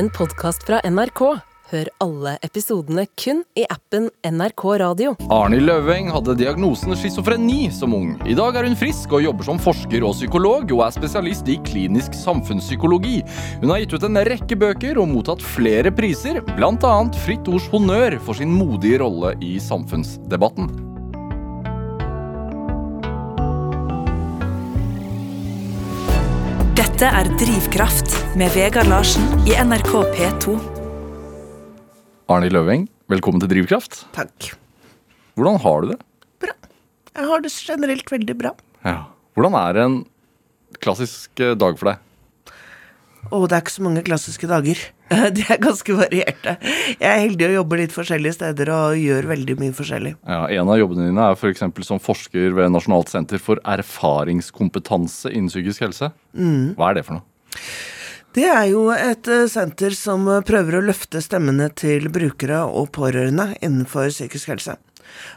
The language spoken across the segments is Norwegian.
en podkast fra NRK. Hør alle episodene kun i appen NRK Radio. Arnhild Løveng hadde diagnosen schizofreni som ung. I dag er hun frisk og jobber som forsker og psykolog, og er spesialist i klinisk samfunnspsykologi. Hun har gitt ut en rekke bøker og mottatt flere priser, bl.a. Fritt Ords honnør for sin modige rolle i samfunnsdebatten. Dette er Drivkraft med Vegard Larsen i NRK P2. Arnhild Løveng, velkommen til Drivkraft. Takk. Hvordan har du det? Bra. Jeg har det generelt veldig bra. Ja. Hvordan er en klassisk eh, dag for deg? Og det er ikke så mange klassiske dager. De er ganske varierte. Jeg er heldig å jobbe litt forskjellige steder og gjør veldig mye forskjellig. Ja, en av jobbene dine er f.eks. som forsker ved Nasjonalt senter for erfaringskompetanse innen psykisk helse. Hva er det for noe? Det er jo et eh, senter som prøver å løfte stemmene til brukere og pårørende innenfor psykisk helse.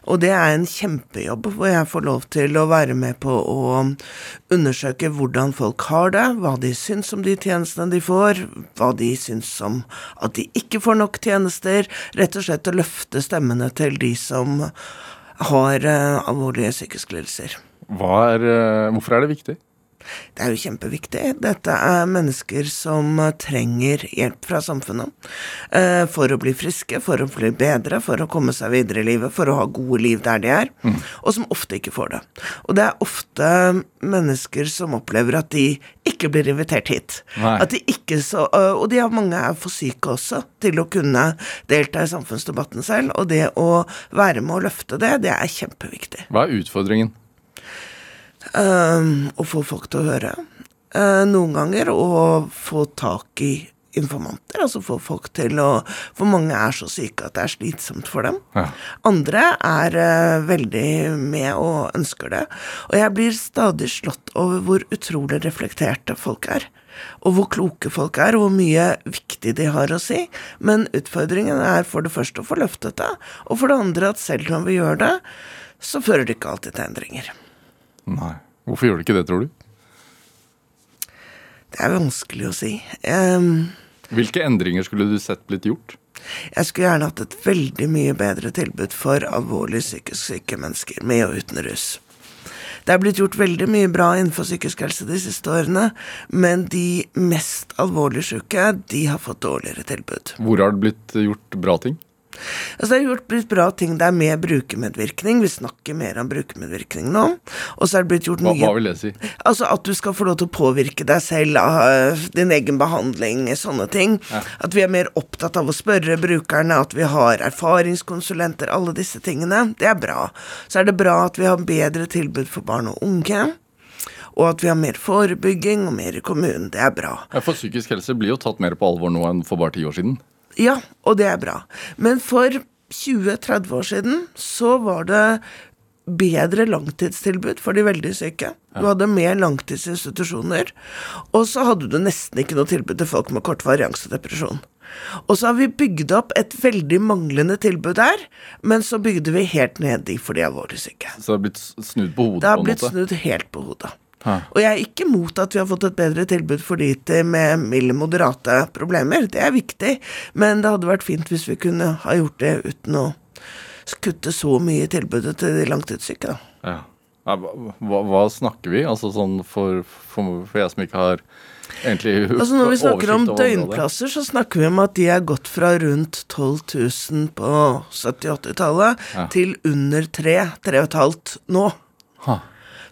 Og det er en kjempejobb hvor jeg får lov til å være med på å undersøke hvordan folk har det, hva de syns om de tjenestene de får, hva de syns om at de ikke får nok tjenester. Rett og slett å løfte stemmene til de som har eh, alvorlige psykiske lidelser. Er, eh, hvorfor er det viktig? Det er jo kjempeviktig. Dette er mennesker som eh, trenger hjelp fra samfunnet. eh, For å bli friske, for å bli bedre, for å komme seg videre i livet, for å ha gode liv der de er. Og som ofte ikke får det. Og det er ofte mennesker som opplever at de ikke blir invitert hit. At de ikke så, øh, og de har mange er for syke også til å kunne delta i samfunnsdebatten selv. Og det å være med å løfte det, det er kjempeviktig. Hva er utfordringen? Um, å få folk til å høre. Uh, noen ganger å få tak i informanter, altså få folk til å For mange er så syke at det er slitsomt for dem. Ja. Andre er uh, veldig med og ønsker det. Og jeg blir stadig slått over hvor utrolig reflekterte folk er. Og hvor kloke folk er, og hvor mye viktig de har å si. Men utfordringen er for det første å få løftet det, og for det andre at selv om vi gjør det, så fører det ikke alltid til endringer. Nei. Hvorfor gjør du ikke det, tror du? Det er vanskelig å si. Um, Hvilke endringer skulle du sett blitt gjort? jeg skulle gjerne hatt et veldig mye bedre tilbud for alvorlig psykisk syke mennesker med og uten rus. Det er blitt gjort veldig mye bra innenfor psykisk helse de siste årene, men de mest alvorlig syke, de har fått dårligere tilbud. Hvor har det blitt gjort bra ting? Altså Det er gjort blitt bra ting. der med brukermedvirkning. Vi snakker mer om brukermedvirkning nå. Og så er det blitt gjort Hva, mye hva vil det si? Altså at du skal få lov til å påvirke deg selv av øh, din egen behandling, sånne ting. At vi er mer opptatt av å spørre brukerne, at vi har erfaringskonsulenter, alle disse tingene. Det er bra. Så er det bra at vi har bedre tilbud for barn og unge. Og at vi har mer forebygging og mer i kommunen. Det er bra. Ja, for psykisk helse blir jo tatt mer på alvor nå enn for bare ti år siden. Ja, og det er bra. Men for 20-30 år siden så var det bedre langtidstilbud for de veldig syke. Du hadde mer langtidsinstitusjoner. Og så hadde du nesten ikke noe tilbud til folk med kort varians og depresjon. Og så har vi bygd opp et veldig manglende tilbud der, men så bygde vi helt ned de for de alvorlig syke. Så det har blitt snudd på hodet Det har blitt snudd helt på hodet. Og jeg er ikke mot at vi har fått et bedre tilbud for de med milde, moderate problemer. Det er viktig, men det hadde vært fint hvis vi kunne ha gjort det uten å kutte så mye i tilbudet til de langtidssyke. da. Ja. Hva, hva- snakker vi? Altså sånn for, for, for jeg som ikke har egentlig Altså Når vi snakker om døgnplasser, så snakker vi om at de er gått fra rundt 12 000 på 70-80-tallet Ja. til under 3 3,5 nå. Ha.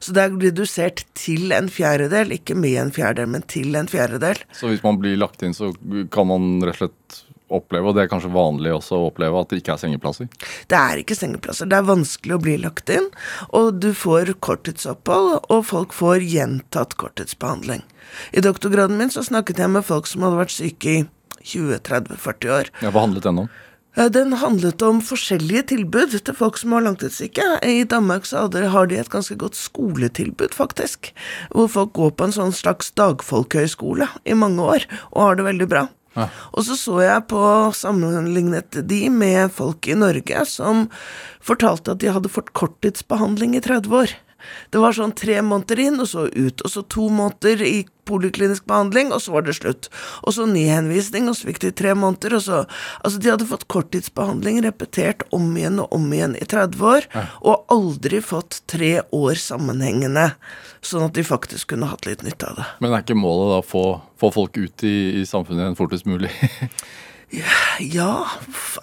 Så det er redusert til en fjerdedel, ikke med en fjerdedel, men til en fjerdedel. Så hvis man blir lagt inn, så kan man rett og slett oppleve, og det er kanskje vanlig også å oppleve, at det ikke er sengeplasser? Det er ikke sengeplasser. Det er vanskelig å bli lagt inn. Og du får korttidsopphold, og folk får gjentatt korttidsbehandling. I doktorgraden min så snakket jeg med folk som hadde vært syke i 20-30-40 år. Ja, Hva handlet den om? Den handlet om forskjellige tilbud til folk som var langtidssyke. I Danmark så har de et ganske godt skoletilbud, faktisk. Hvor folk går på en sånn slags dagfolkhøyskole i mange år, og har det veldig bra. Og så så jeg på sammenlignet de med folk i Norge som fortalte at de hadde fått korttidsbehandling i 30 år. Det var sånn tre måneder inn, og så ut. Og så to måneder i poliklinisk behandling, og så var det slutt. Og så ny henvisning, og så fikk de tre måneder, og så Altså, de hadde fått korttidsbehandling repetert om igjen og om igjen i 30 år, og aldri fått tre år sammenhengende, sånn at de faktisk kunne hatt litt nytte av det. Men er ikke målet da å få, få folk ut i, i samfunnet igjen fortest mulig? Ja,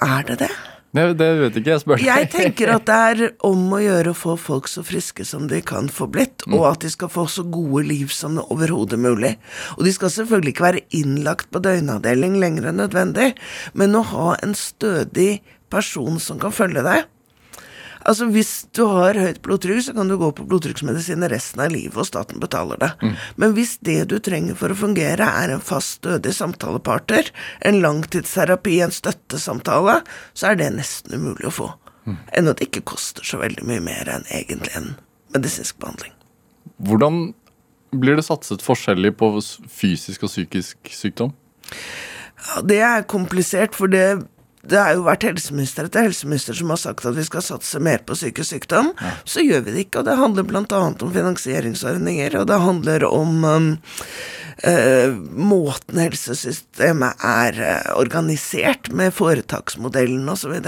er det det? Det, det vet ikke jeg, spør deg. Jeg tenker at det er om å gjøre å få folk så friske som de kan få blitt, og at de skal få så gode liv som det overhodet mulig. Og de skal selvfølgelig ikke være innlagt på døgnavdeling lenger enn nødvendig, men å ha en stødig person som kan følge deg. Altså Hvis du har høyt blodtrykk, så kan du gå på blodtrykksmedisiner resten av livet, og staten betaler det. Men hvis det du trenger for å fungere, er en fast, stødig samtalepartner, en langtidsterapi, en støttesamtale, så er det nesten umulig å få. Enn at det ikke koster så veldig mye mer enn egentlig en medisinsk behandling. Hvordan blir det satset forskjellig på fysisk og psykisk sykdom? Ja, Det er komplisert, for det, det har jo vært helseminister etter helseminister som har sagt at vi skal satse mer på psykisk sykdom. Så gjør vi det ikke, og det handler bl.a. om finansieringsordninger, og det handler om um, uh, måten helsesystemet er eh, organisert, med foretaksmodellen osv.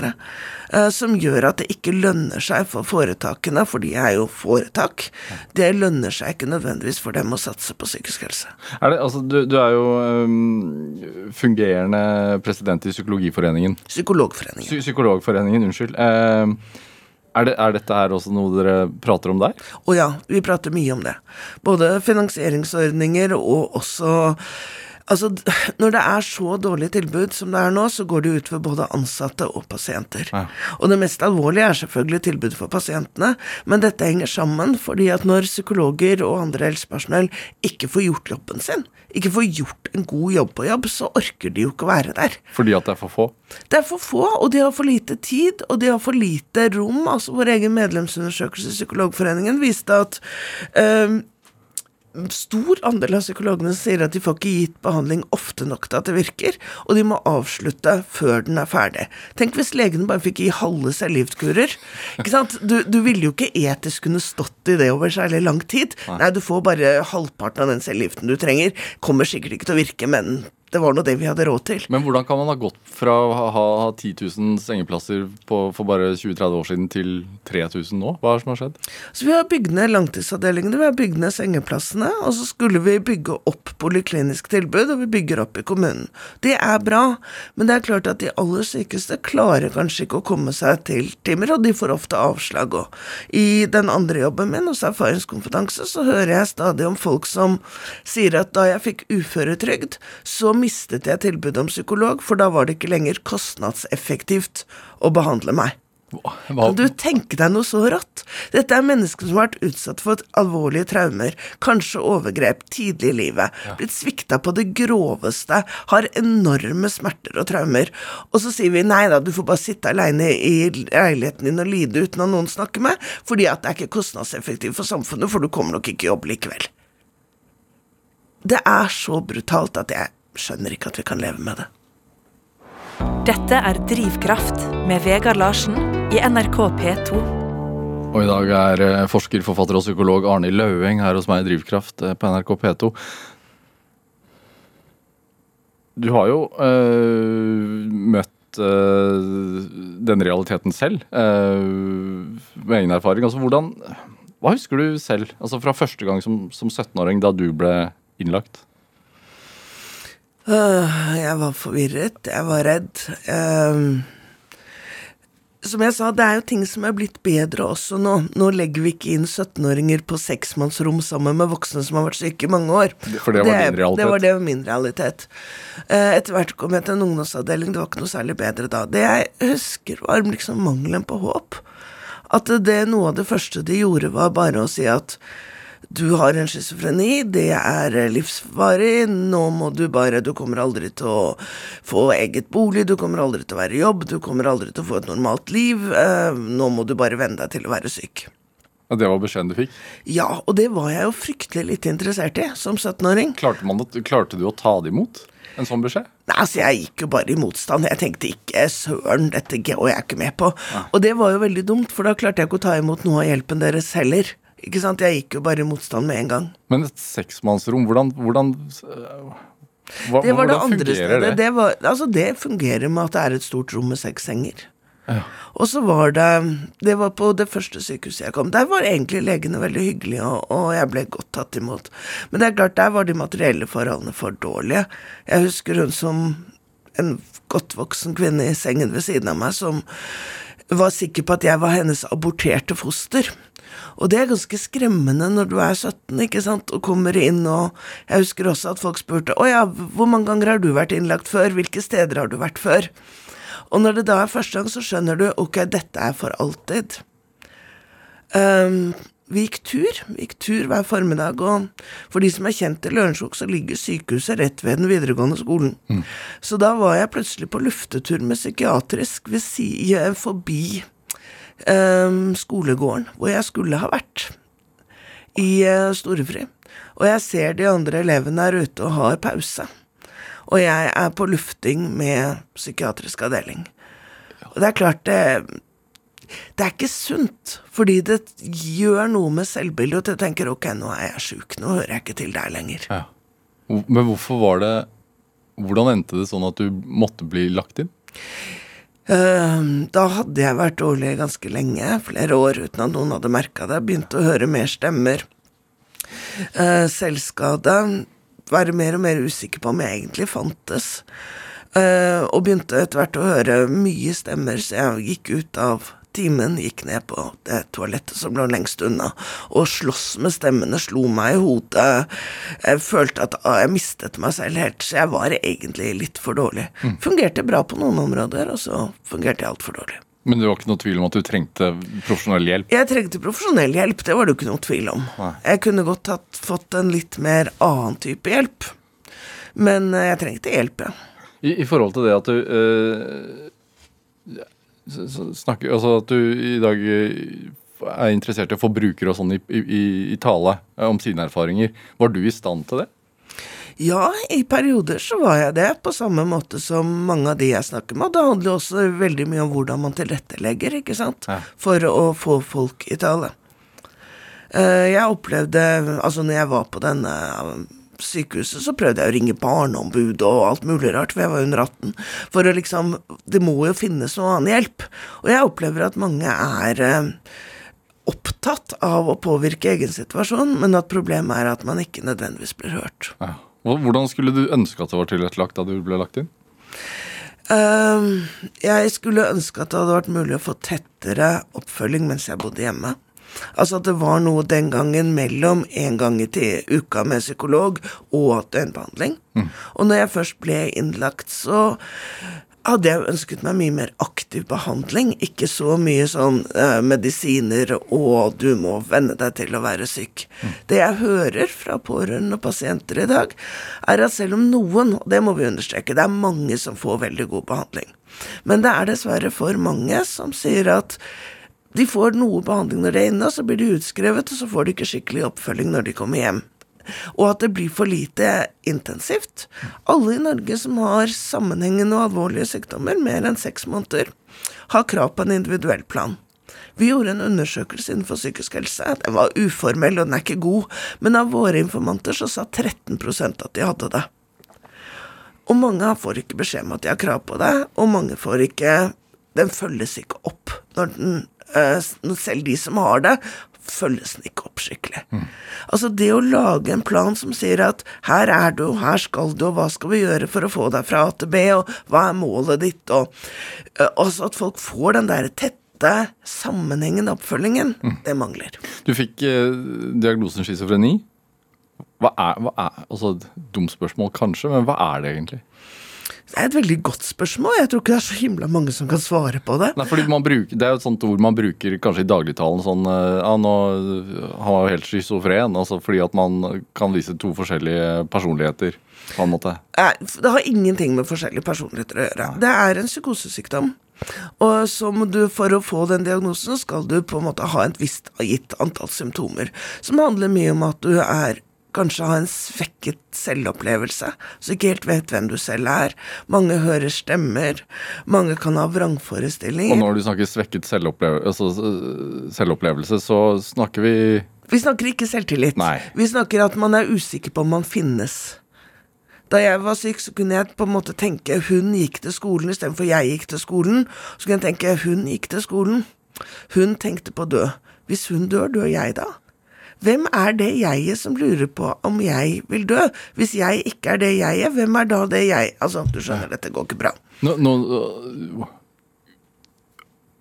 Uh, som gjør at det ikke lønner seg for foretakene, for de er jo foretak. Det lønner seg ikke nødvendigvis for dem å satse på psykisk helse. Er det, altså, du, du er jo um, fungerende president i Psykologiforeningen. Psykologforeningen. Psy Psykologforeningen, unnskyld. Ehm, er, det, er dette her også noe dere prater om der? Å ja, vi prater mye om det. Både finansieringsordninger og også Altså, når det er så dårlig tilbud som det er nå, så går det ut for både ansatte og pasienter. Ja. Og det mest alvorlige er selvfølgelig tilbudet for pasientene, men dette henger sammen fordi at når psykologer og andre helsepersonell ikke får gjort jobben sin, ikke får gjort en god jobb på jobb, så orker de jo ikke å være der. Fordi at det er for få? Det er for få, og de har for lite tid, og de har for lite rom. Altså Vår egen medlemsundersøkelse i Psykologforeningen viste at øhm, stor andel av psykologene sier at de får ikke gitt behandling ofte nok til at det virker, og de må avslutte før den er ferdig. Tenk hvis legene bare fikk gi halve. Ikke sant? Du, du ville jo ikke etisk kunne stått i det over særlig lang tid. Nei, du får bare halvparten av den cellegiften du trenger. Kommer sikkert ikke til å virke, men det var nå det vi hadde råd til. Men hvordan kan man ha gått fra å ha, ha 10 000 sengeplasser på, for bare 20-30 år siden til 3000 nå? Hva er det som har skjedd? Så vi har bygd ned langtidsavdelingene, vi har bygd ned sengeplassene, og så skulle vi bygge opp poliklinisk tilbud, og vi bygger opp i kommunen. Det er bra, men det er klart at de aller sykeste klarer kanskje ikke å komme seg til timer, og de får ofte avslag òg. I den andre jobben min, hos Erfaringskompetanse, så hører jeg stadig om folk som sier at da jeg fikk uføretrygd, så mistet jeg tilbudet om psykolog, for da var det ikke lenger kostnadseffektivt å behandle meg. Hva, Kan du tenke deg noe så rått? Dette er mennesker som har vært utsatt for alvorlige traumer, kanskje overgrep, tidlig i livet, blitt svikta på det groveste, har enorme smerter og traumer, og så sier vi nei da, du får bare sitte aleine i leiligheten din og lide uten at noen snakker med, fordi at det er ikke kostnadseffektivt for samfunnet, for du kommer nok ikke i jobb likevel. Det er så brutalt at jeg skjønner ikke at vi kan leve med det. Dette er Drivkraft med Vegard Larsen i NRK P2. Og i dag er eh, forsker, forfatter og psykolog Arne Laueng her hos meg i Drivkraft eh, på NRK P2. Du har jo øh, møtt den realiteten selv, med egen erfaring. Altså, hvordan, hva husker du selv altså fra første gang som, som 17-åring, da du ble innlagt? Øh, Jeg var forvirret, jeg var redd. Ehm, som jeg sa, det er jo ting som er blitt bedre også nå. Nå legger vi ikke inn 17-åringer på seksmannsrom sammen med voksne som har vært syke i mange år. For det var din realitet? Det var det min realitet. Eh, Etter hvert kom jeg til en ungdomsavdeling, det var ikke noe særlig bedre da. Det jeg husker, var liksom mangelen på håp. At det noe av det første de gjorde, var bare å si at du har en schizofreni, det er livsvarig, nå må du bare Du kommer aldri til å få eget bolig, du kommer aldri til å være i jobb, du kommer aldri til å få et normalt liv, eh, nå må du bare venne deg til å være syk. Og det var beskjeden du fikk? Ja, og det var jeg jo fryktelig lite interessert i som 17-åring. Klarte, klarte du å ta det imot? En sånn beskjed? Nei, altså Jeg gikk jo bare i motstand. Jeg tenkte ikke søren, dette går jeg ikke med på. Og det var jo veldig dumt, for da klarte jeg ikke å ta imot noe av hjelpen deres heller. Ikke sant? Jeg gikk jo bare i motstand med en gang. Men et seksmannsrom, hvordan, hvordan hva, Det var det andre fungerer stedet. det? Det, var, altså det fungerer med at det er et stort rom med seks senger. Ja. Og så var det Det var på det første sykehuset jeg kom. Der var egentlig legene veldig hyggelige, og, og jeg ble godt tatt imot. Men det er klart, der var de materielle forholdene for dårlige. Jeg husker hun som en godt voksen kvinne i sengen ved siden av meg som var sikker på at jeg var hennes aborterte foster. Og det er ganske skremmende når du er 17 ikke sant, og kommer inn og Jeg husker også at folk spurte å ja, hvor mange ganger har du vært innlagt før, hvilke steder har du vært før? Og når det da er første gang, så skjønner du ok, dette er for alltid. Um, vi gikk tur. Vi gikk tur hver formiddag, og for de som er kjent i Lørenskog, så ligger sykehuset rett ved den videregående skolen. Så da var jeg plutselig på luftetur med psykiatrisk ved si, forbi ehm, skolegården, hvor jeg skulle ha vært, i eh, Storefri. Og jeg ser de andre elevene er ute og har pause. Og jeg er på lufting med psykiatrisk avdeling. Og det er klart det det er ikke sunt, fordi det gjør noe med selvbildet, og du tenker ok, nå er jeg sjuk, nå hører jeg ikke til der lenger. Ja. Men hvorfor var det Hvordan endte det sånn at du måtte bli lagt inn? Ehm, Da hadde jeg vært dårlig ganske lenge, flere år, uten at noen hadde merka det. Begynte å høre mer stemmer. Eh, Selvskade. Være mer og mer usikker på om jeg egentlig fantes. Eh, og begynte etter hvert å høre mye stemmer, så jeg gikk ut av timen, gikk ned på det toalettet som lå lengst unna, og sloss med stemmene, slo meg i hodet. Jeg følte at ah, jeg mistet meg selv helt, så jeg var egentlig litt for dårlig. Fungerte bra på noen områder, og så fungerte jeg altfor dårlig. Men det var ikke noe tvil om at du trengte profesjonell hjelp? Jeg trengte profesjonell hjelp, det var det jo ikke noe tvil om. Nei. Jeg kunne godt hatt, fått en litt mer annen type hjelp, men eh, jeg trengte hjelp, ja. I, I forhold til det at du s- snakker Altså at du i dag eh, er interessert i å få brukere og sånn i, i, i tale eh, om sine erfaringer. Var du i stand til det? Ja, i perioder så var jeg det, på samme måte som mange av de jeg snakker med. Det handler jo også veldig mye om hvordan man tilrettelegger, ikke sant, Ja. for å få folk i tale. Eh, Jeg opplevde, altså når jeg var på denne sykehuset, så prøvde jeg å ringe barneombud og alt mulig rart, for jeg var under 18, for å liksom, det må jo finnes noe annen hjelp. Og jeg opplever at mange er eh, opptatt av å påvirke egen situasjon, men at problemet er at man ikke nødvendigvis blir hørt. Ja. Hvordan skulle du ønske at det var tilrettelagt da du ble lagt inn? Uh, jeg skulle ønske at det hadde vært mulig å få tettere oppfølging mens jeg bodde hjemme. Altså at det var noe den gangen mellom en gang i uka med psykolog og døgnbehandling. Og når jeg først ble innlagt, så hadde jeg ønsket meg mye mer aktiv behandling. Ikke så mye sånn eh, medisiner og du må venne deg til å være syk. Det jeg hører fra pårørende og pasienter i dag, er at selv om noen, og det må vi understreke, det er mange som får veldig god behandling, men det er dessverre for mange som sier at de får noe behandling når de er inne, og så blir de utskrevet, og så får de ikke skikkelig oppfølging når de kommer hjem. Og at det blir for lite intensivt. Alle i Norge som har sammenhengende og alvorlige sykdommer, mer enn seks måneder, har krav på en individuell plan. Vi gjorde en undersøkelse innenfor psykisk helse. Den var uformell, og den er ikke god, men av våre informanter så sa 13% at de hadde det. Og mange får ikke beskjed om at de har krav på det, og mange får ikke Den følges ikke opp. Når den, selv de som har det, følges den ikke opp skikkelig. Altså det å lage en plan som sier at her er du, her skal du, og hva skal vi gjøre for å få deg fra A til B, og hva er målet ditt, og eh, altså at folk får den der tette, sammenhengende oppfølgingen, det mangler. Du fikk eh, diagnosen schizofreni. Hva er, hva er altså, Dumt spørsmål kanskje, men hva er det egentlig? Det er et veldig godt spørsmål. Jeg tror ikke det er så himla mange som kan svare på det. Nei, fordi man bruker, Det er jo et sånt ord man bruker kanskje i dagligtalen. sånn, eh, ja, nå, har var jo helt schizofren. Altså fordi at man kan vise to forskjellige personligheter. på en måte. Nei, Det har ingenting med forskjellige personligheter å gjøre. Det er en psykosesykdom. Og så må du, for å få den diagnosen, skal du på en måte ha et visst gitt antall symptomer. Som handler mye om at du er Kanskje ha en svekket selvopplevelse, så ikke helt vet hvem du selv er. Mange hører stemmer. Mange kan ha vrangforestillinger. Og når du snakker svekket selvopplevelse, altså, selvopplevelse så snakker vi Vi snakker ikke selvtillit. Nei. Vi snakker at man er usikker på om man finnes. Da jeg var syk, så kunne jeg på en måte tenke hun gikk til skolen istedenfor jeg gikk til skolen. Så kunne jeg tenke hun gikk til skolen. Hun tenkte på å dø. Hvis hun dør, dør jeg da? Hvem er det jeget som lurer på om jeg vil dø? Hvis jeg ikke er det jeget, hvem er da det jeg Altså, du skjønner, dette går ikke bra. Nå, nå,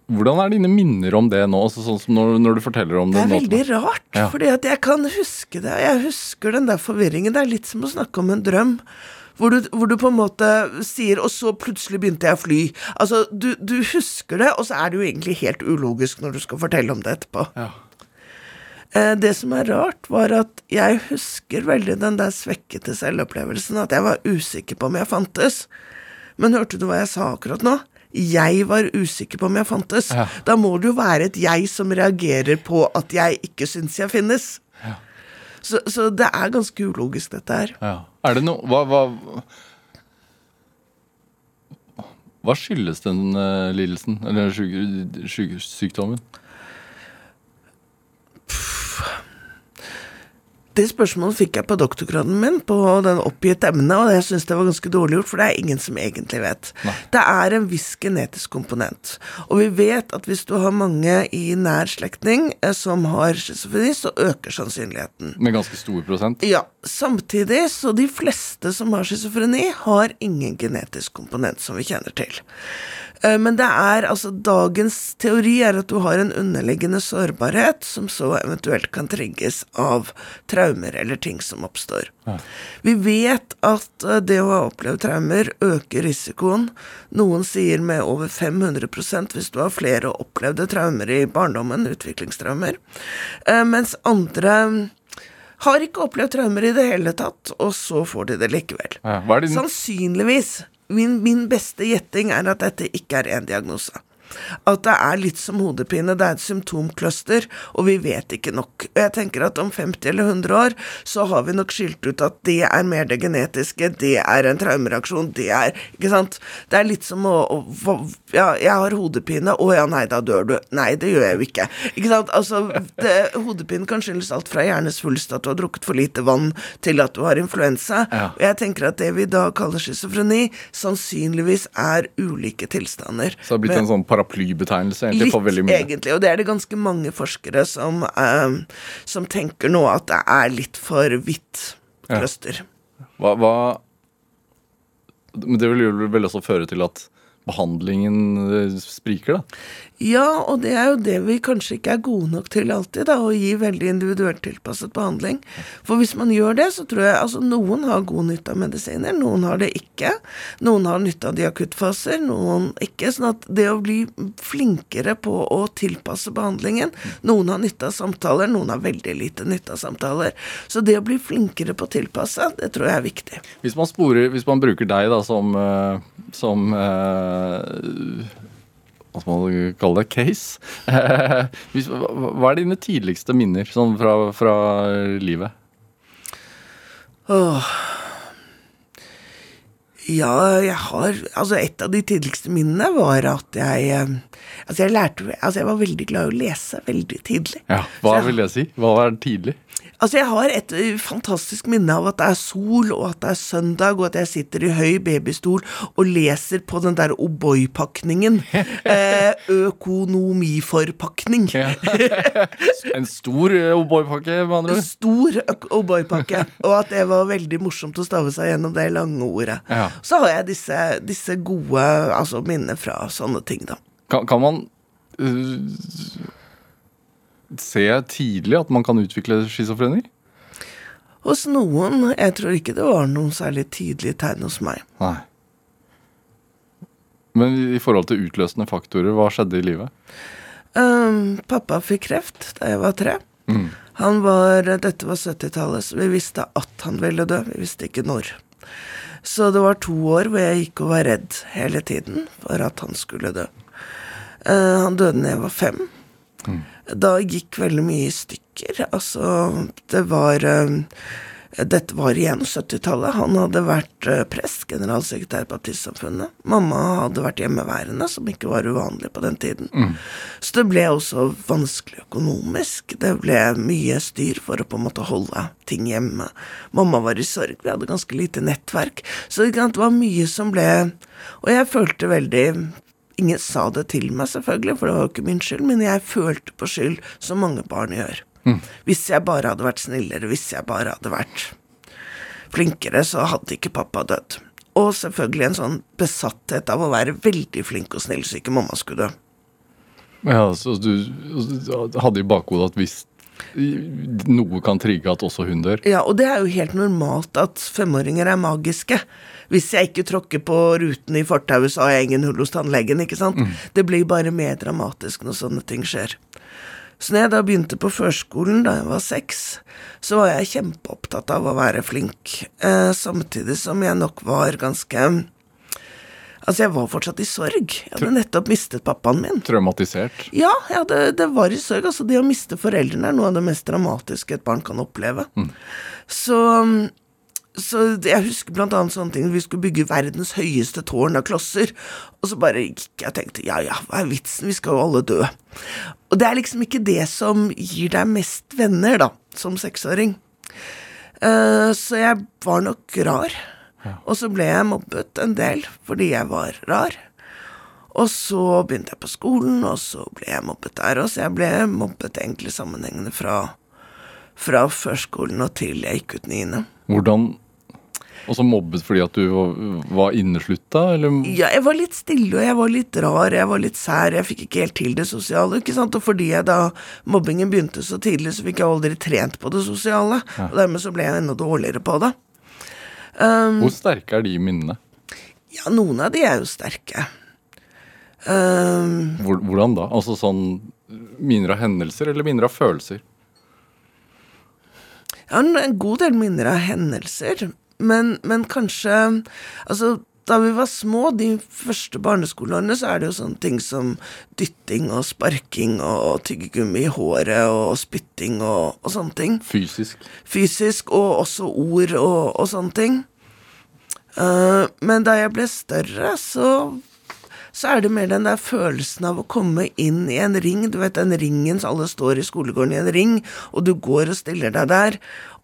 hvordan er dine minner om det nå, altså, sånn som når, når du forteller om Det det? er nå? veldig rart, Ja. fordi at jeg kan huske det. Jeg husker den der forvirringen. Det er litt som å snakke om en drøm. Hvor du, hvor du på en måte sier 'og så plutselig begynte jeg å fly'. Altså, du, du husker det, og så er det jo egentlig helt ulogisk når du skal fortelle om det etterpå. Ja. Eh, det som er rart, var at jeg husker veldig den der svekkete selvopplevelsen, at jeg var usikker på om jeg fantes. Men hørte du hva jeg sa akkurat nå? Jeg var usikker på om jeg fantes. Ja. Da må det jo være et jeg som reagerer på at jeg ikke syns jeg finnes. Så, så det er ganske ulogisk, dette her. Ja. Er det noe hva, hva, hva skyldes den øh, lidelsen, eller syk- syk- sykdommen? Det spørsmålet fikk jeg på doktorgraden min på den oppgitte emnet, og jeg syns det var ganske dårlig gjort, for det er ingen som egentlig vet. Nei. Det er en viss genetisk komponent, og vi vet at hvis du har mange i nær slektning eh, som har schizofreni, så øker sannsynligheten. Med ganske stor prosent? Ja, samtidig så de fleste som har schizofreni, har ingen genetisk komponent som vi kjenner til. Eh, Men det er altså dagens teori er at du har en underliggende sårbarhet som så eventuelt kan trigges av traumer eller ting som oppstår. Vi vet at eh, det å ha opplevd traumer øker risikoen. Noen sier med over 500 hvis du har flere opplevde traumer i barndommen, utviklingstraumer. Eh, Mens andre mm, har ikke opplevd traumer i det hele tatt, og så får de det likevel. Ja. Din Sannsynligvis. Min, min beste gjetting er at dette ikke er én diagnose. At det er litt som hodepine, det er et symptomcluster, og vi vet ikke nok. Og jeg tenker at om 50 eller 100 år så har vi nok skilt ut at det er mer det genetiske, det er en traumereaksjon, det er Ikke sant? Det er litt som å, å Ja, jeg har hodepine, å ja, nei, da dør du. Nei, det gjør jeg jo ikke. Ikke sant? Altså, det, hodepine kan skyldes alt fra hjernesvulst, at du har drukket for lite vann, til at du har influensa. Ja. Og jeg tenker at det vi da kaller schizofreni, sannsynligvis er ulike tilstander. Så det har blitt Men- en sånn paraplybetegnelse egentlig for veldig mye. Litt, egentlig. Og det er det ganske mange forskere som, eh, som tenker nå at det er litt for vidt Ja. Hva, hva Men det vil vel også føre til at behandlingen øh, spriker, da? Ja, og det er jo det vi kanskje ikke er gode nok til alltid, da, å gi veldig individuelt tilpasset behandling. For hvis man gjør det, så tror jeg altså noen har god nytte av medisiner, noen har det ikke. Noen har nytte av de akuttfaser, noen ikke. Sånn at det å bli flinkere på å tilpasse behandlingen Noen har nytte av samtaler, noen har veldig lite nytte av samtaler. Så det å bli flinkere på å tilpasse, det tror jeg er viktig. Hvis man, sporer, hvis man bruker deg da som, øh, som øh, Hva skal man kalle det? Case? hva, hva er dine tidligste minner sånn fra, fra livet? Åh. Ja, jeg har Altså, et av de tidligste minnene var at jeg eh, Altså, jeg lærte Altså, jeg var veldig glad i å lese veldig tidlig. Ja, Hva Så- vil det si? Hva er tidlig? Altså, jeg har et fantastisk minne av at det er sol, og at det er søndag, og at jeg sitter i høy babystol og leser på den der O'boy-pakningen. Eh, økonomiforpakning. En stor øh, O'boy-pakke, med andre ord? Stor O'boy-pakke. Og at det var veldig morsomt å stave seg gjennom det lange ordet. Ja. Så har jeg disse, disse gode altså, minner fra sånne ting, da. Kan, kan man øh, se tidlig at man kan utvikle schizofreni? Hos noen. Jeg tror ikke det var noen særlig tydelige tegn hos meg. Nei. Men i forhold til utløsende faktorer, hva skjedde i livet? Um, pappa fikk kreft da jeg var tre. Han var, Dette var 70-tallet, så vi visste at han ville dø. Vi visste ikke når. Så det var to år hvor jeg gikk og var redd hele tiden for at han skulle dø. Uh, han døde da jeg var fem. Da gikk veldig mye i stykker. Altså, det var eh, Dette var igjen 70-tallet. Han hadde vært eh, prest, generalsekretær i Baptistsamfunnet. Mamma hadde vært hjemmeværende, som ikke var uvanlig på den tiden. Så det ble også vanskelig økonomisk. Det ble mye styr for å på en måte holde ting hjemme. Mamma var i sorg, vi hadde ganske lite nettverk. Så det var mye som ble Og jeg følte veldig Ingen sa det til meg, selvfølgelig, for det var jo ikke min skyld, men jeg følte på skyld, som mange barn gjør. Hvis jeg bare hadde vært snillere, hvis jeg bare hadde vært flinkere, så hadde ikke pappa dødd. Og selvfølgelig en sånn besatthet av å være veldig flink og snill, så ikke mamma skulle dø. Ja, så du hadde i bakhodet at hvis noe kan trigge at også hun dør Ja, og det er jo helt normalt at femåringer er magiske. Hvis jeg ikke tråkker på ruten i fortauet, så har jeg ingen hull hos tannlegen, ikke sant? Det blir bare mer dramatisk når sånne ting skjer. Så når jeg da begynte på førskolen da jeg var seks, så var jeg kjempeopptatt av å være flink, eh, samtidig som jeg nok var ganske Altså, jeg var fortsatt i sorg. Jeg hadde nettopp mistet pappaen min. Traumatisert. Ja, ja det, det var i sorg. Altså, det å miste foreldrene er noe av det mest dramatiske et barn kan oppleve. Så, så jeg husker blant annet sånne ting. Vi skulle bygge verdens høyeste tårn av klosser. Og så bare gikk jeg og tenkte ja ja, hva er vitsen, vi skal jo alle dø. Og det er liksom ikke det som gir deg mest venner, da, som seksåring. Uh, så jeg var nok rar. Og så ble jeg mobbet en del fordi jeg var rar. Og så begynte jeg på skolen, og så ble jeg mobbet der også. Jeg ble mobbet egentlig sammenhengende fra, fra førskolen og til jeg gikk ut niende. Hvordan Også mobbet fordi at du var, inneslutta, eller? Ja, jeg var litt stille, og jeg var litt rar, jeg var litt sær, jeg fikk ikke helt til det sosiale, ikke sant, og fordi jeg da mobbingen begynte så tidlig, så fikk jeg aldri trent på det sosiale, og dermed så ble jeg enda dårligere på det. Hvor sterke er de minnene? Ja, noen av de er jo sterke. Um, hvordan da? Altså sånn minner av hendelser eller minner av følelser? En, en god del minner av hendelser, men, men kanskje Altså, da vi var små, de første barneskoleårene, så er det jo sånne ting som dytting og sparking og tyggegummi i håret og spytting og, og sånne ting. Fysisk? Fysisk, og også ord og, og sånne ting. Eh, men da jeg ble større, så så er det mer den der følelsen av å komme inn i en ring. Du vet den ringen, så alle står i skolegården i en ring, og du går og stiller deg der,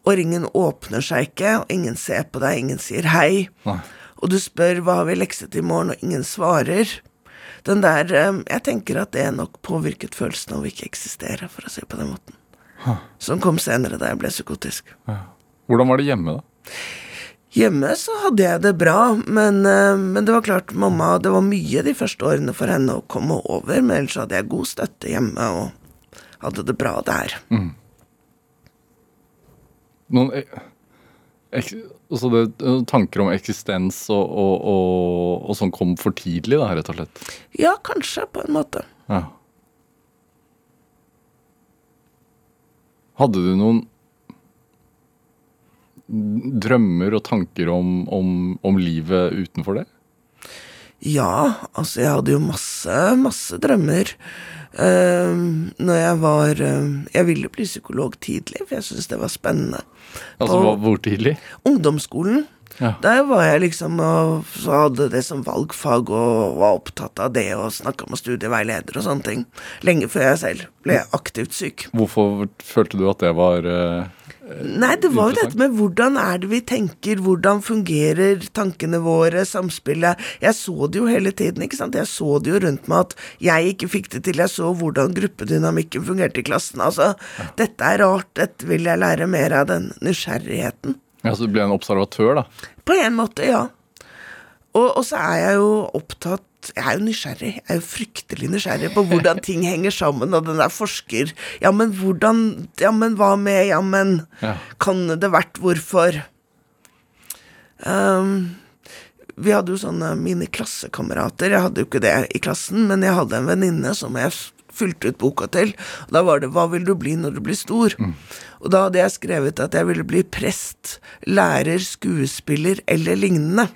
og ringen åpner seg ikke, og ingen ser på deg, ingen sier hei. Nei. Og du spør hva har vi lekset i morgen, og ingen svarer. Den der eh, Jeg tenker at det nok påvirket følelsen av å ikke eksistere, for å si på den måten. Som kom senere, da jeg ble psykotisk. Hvordan var det hjemme, da? Hjemme så hadde jeg det bra, men, eh, men det var klart, mamma Det var mye de første årene for henne å komme over, men ellers hadde jeg god støtte hjemme og hadde det bra der. Noen ek, altså det, tanker om eksistens og, og, og, og sånn kom for tidlig, da, rett og slett? Ja, kanskje, på en måte. Ja. Hadde du noen drømmer og tanker om, om, om livet utenfor det? Ja, altså jeg hadde jo masse, masse drømmer. Uh, når jeg var uh, Jeg ville bli psykolog tidlig, for jeg syntes det var spennende. Altså, På, Hvor tidlig? Ungdomsskolen, Ja. der var jeg liksom og så hadde det som valgfag og var opptatt av det og snakka med studieveileder og sånne ting. Lenge før jeg selv ble aktivt syk. Hvorfor følte du at det var eh, Nei, det var jo dette med hvordan er det vi tenker, hvordan fungerer tankene våre, samspillet. Jeg så det jo hele tiden, ikke sant. Jeg så det jo rundt meg at jeg ikke fikk det til. Jeg så hvordan gruppedynamikken fungerte i klassen. Altså, dette er rart, dette vil jeg lære mer av, den nysgjerrigheten. Altså, du ble en observatør, da? På en måte, ja. Og, og så er jeg jo opptatt Jeg er jo nysgjerrig. Jeg er jo fryktelig nysgjerrig på hvordan ting henger sammen, og den der forsker Ja, men hvordan Ja, men hva med Ja, men Ja. Kan det vært hvorfor? Um, vi hadde jo sånne mine klassekamerater. Jeg hadde jo ikke det i klassen, men jeg hadde en venninne som jeg fulgte ut boka til. Og da var det 'Hva vil du bli når du blir stor?' Og da hadde jeg skrevet at jeg ville bli prest, lærer, skuespiller eller lignende.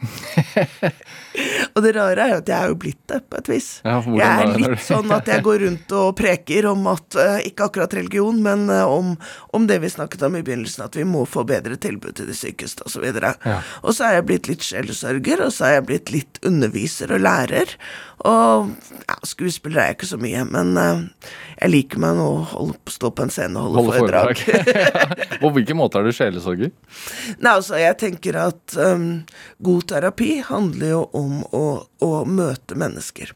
Og det rare er jo at jeg er jo blitt det, på et vis. Ja, jeg er litt sånn at jeg går rundt og preker om at eh, Ikke akkurat religion, men eh, om, om det vi snakket om i begynnelsen, at vi må få bedre tilbud til de sykeste, osv. Og, så Ja. og så er jeg blitt litt sjelesørger, og så er jeg blitt litt underviser og lærer. Og ja, skuespiller er jeg ikke så mye, men uh, jeg liker meg nå å holde, stå på en scene og holde, Holde foredrag. På hvilken måte er du sjelesorger? Nei, altså, jeg tenker at um, god terapi handler jo om å, å møte mennesker.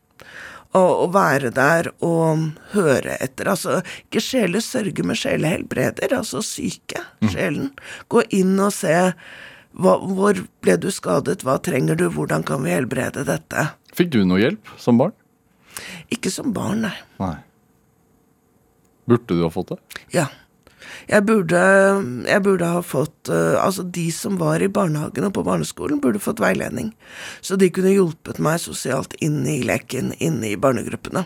Å være der og høre etter. Altså, ikke sjele sørge med sjelehelbreder. Altså syke. Sjelen. Gå inn og se hva, hvor ble du skadet, hva trenger du, hvordan kan vi helbrede dette? Fikk du noe hjelp som barn? Ikke som barn, nei. Nei. Burde du ha fått det? Ja. Jeg burde, jeg burde ha fått eh, Altså, de som var i barnehagen og på barneskolen, burde fått veiledning. Så de kunne hjulpet meg sosialt inn i leken, inne i barnegruppene.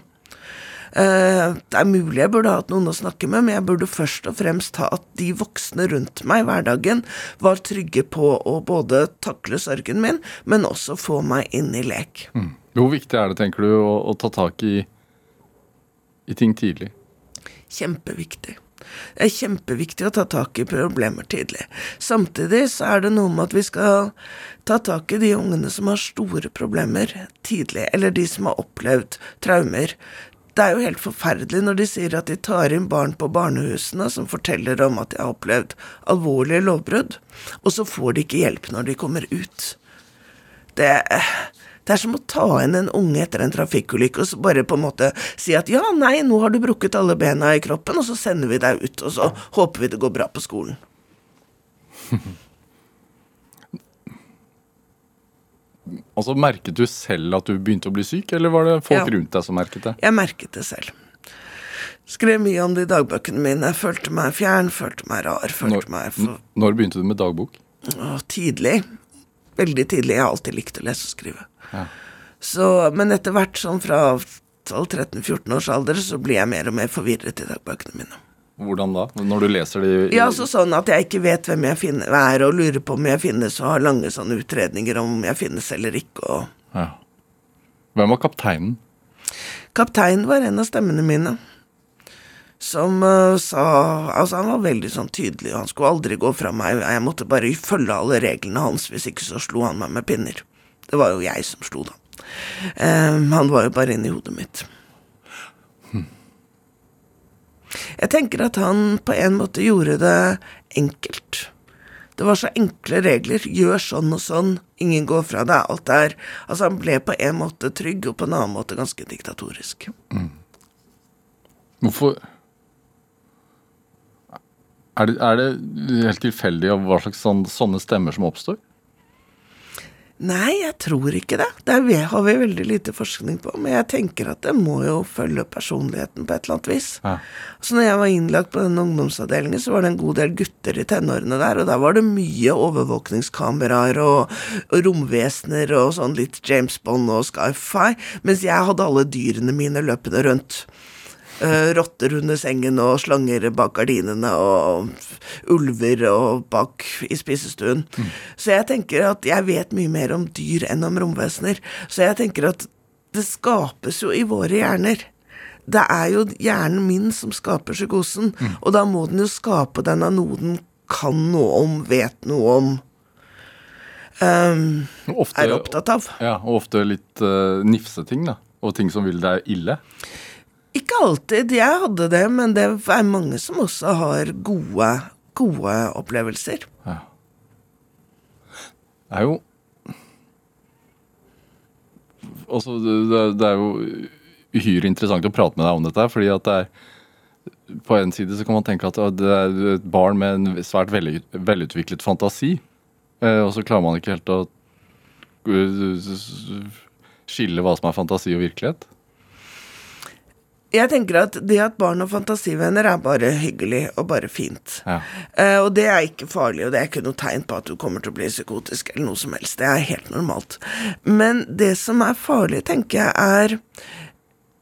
Eh, det er mulig jeg burde hatt noen å snakke med, men jeg burde først og fremst ha at de voksne rundt meg i hverdagen var trygge på å både takle sorgen min, men også få meg inn i lek. Hvor viktig er det, tenker du, å, å ta tak i, i ting tidlig? Kjempeviktig. Det er kjempeviktig å ta tak i problemer tidlig. Samtidig så er det noe med at vi skal ta tak i de ungene som har store problemer tidlig, eller de som har opplevd traumer. Det er jo helt forferdelig når de sier at de tar inn barn på barnehusene som forteller om at de har opplevd alvorlige lovbrudd, og så får de ikke hjelp når de kommer ut. Det, det er som å ta inn en unge etter en trafikkulykke og så bare på en måte si at ja, nei, nå har du brukket alle bena i kroppen, og så sender vi deg ut, og så håper vi det går bra på skolen. Altså, Merket du selv at du begynte å bli syk, eller var det folk Ja. rundt deg som merket det? Jeg merket det selv. Skrev mye om det i dagbøkene mine. Følte meg fjern, følte meg rar, følte Når, meg for når begynte du med dagbok? Å, tidlig. Veldig tidlig. Jeg har alltid likt å lese og skrive. Ja. Så, men etter hvert, sånn fra 12-13-14 års alder, så blir jeg mer og mer forvirret i dagbøkene mine. Hvordan da? Når du leser de i- Ja, altså sånn at jeg ikke vet hvem jeg finner, er, og lurer på om jeg finnes, og har lange sånne utredninger om jeg finnes eller ikke, og ja. Hvem var kapteinen? Kapteinen var en av stemmene mine. Som uh, sa Altså, han var veldig sånn tydelig, og han skulle aldri gå fra meg. Jeg måtte bare følge alle reglene hans, hvis ikke så slo han meg med pinner. Det var jo jeg som slo, da. Eh, han var jo bare inni hodet mitt. Jeg tenker at han på en måte gjorde det enkelt. Det var så enkle regler. Gjør sånn og sånn. Ingen går fra deg. Alt er Altså, han ble på en måte trygg, og på en annen måte ganske diktatorisk. Hvorfor er det, er det helt tilfeldig hva slags sånn, sånne stemmer som oppstår? Nei, jeg tror ikke det. Det har vi veldig lite forskning på. Men jeg tenker at det må jo følge personligheten på et eller annet vis. Ja. Så når jeg var innlagt på den ungdomsavdelingen, så var det en god del gutter i tenårene der, og der var det mye overvåkningskameraer og, og romvesener og sånn litt James Bond og sci-fi, mens jeg hadde alle dyrene mine løpende rundt. Eh, rotter under sengen og slanger bak gardinene og ulver og bak i spisestuen. Så jeg tenker at jeg vet mye mer om dyr enn om romvesener. Så jeg tenker at det skapes jo i våre hjerner. Det er jo hjernen min som skaper psykosen, og da må den jo skape den av noe den kan noe om, vet noe om, Um, Ofte, er opptatt av. Ja, og ofte litt uh, nifseting, da. Og ting som vil deg ille. Ikke alltid. Jeg hadde det, men det er mange som også har gode, gode opplevelser. Det er jo Altså, det, det er jo uhyre interessant å prate med deg om dette, fordi at det er På en side så kan man tenke at det er et barn med en svært velutviklet fantasi, eh, og så klarer man ikke helt å eh, skille hva som er fantasi og virkelighet. Jeg tenker at det at barn har fantasivenner er bare hyggelig og bare fint. Ja. Uh, og det er ikke farlig, og det er ikke noe tegn på at du kommer til å bli psykotisk eller noe som helst. Det er helt normalt. Men det som er farlig, tenker jeg, er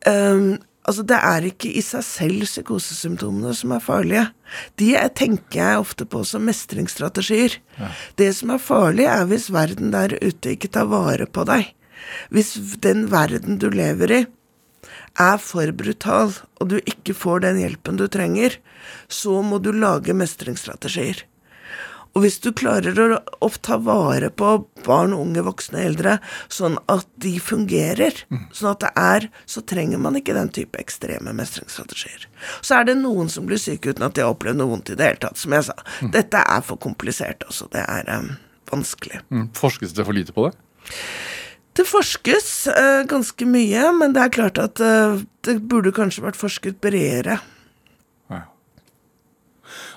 um, Altså, det er ikke i seg selv psykosesymptomene som er farlige. De er, tenker jeg ofte på som mestringsstrategier. Det som er farlig, er hvis verden der ute ikke tar vare på deg. Hvis den verden du lever i, er for brutal, og du ikke får den hjelpen du trenger, så må du lage mestringsstrategier. Og hvis du klarer å, ta vare på barn, unge, voksne, eldre, sånn at de fungerer, sånn at det er, så trenger man ikke den type ekstreme mestringsstrategier. Så er det noen som blir syke uten at de har opplevd noe vondt i det hele tatt. Som jeg sa, dette er for komplisert, altså. Det er um, vanskelig. Mm. Forskes det for lite på det? Det forskes uh, ganske mye, men det er klart at uh, det burde kanskje vært forsket bredere.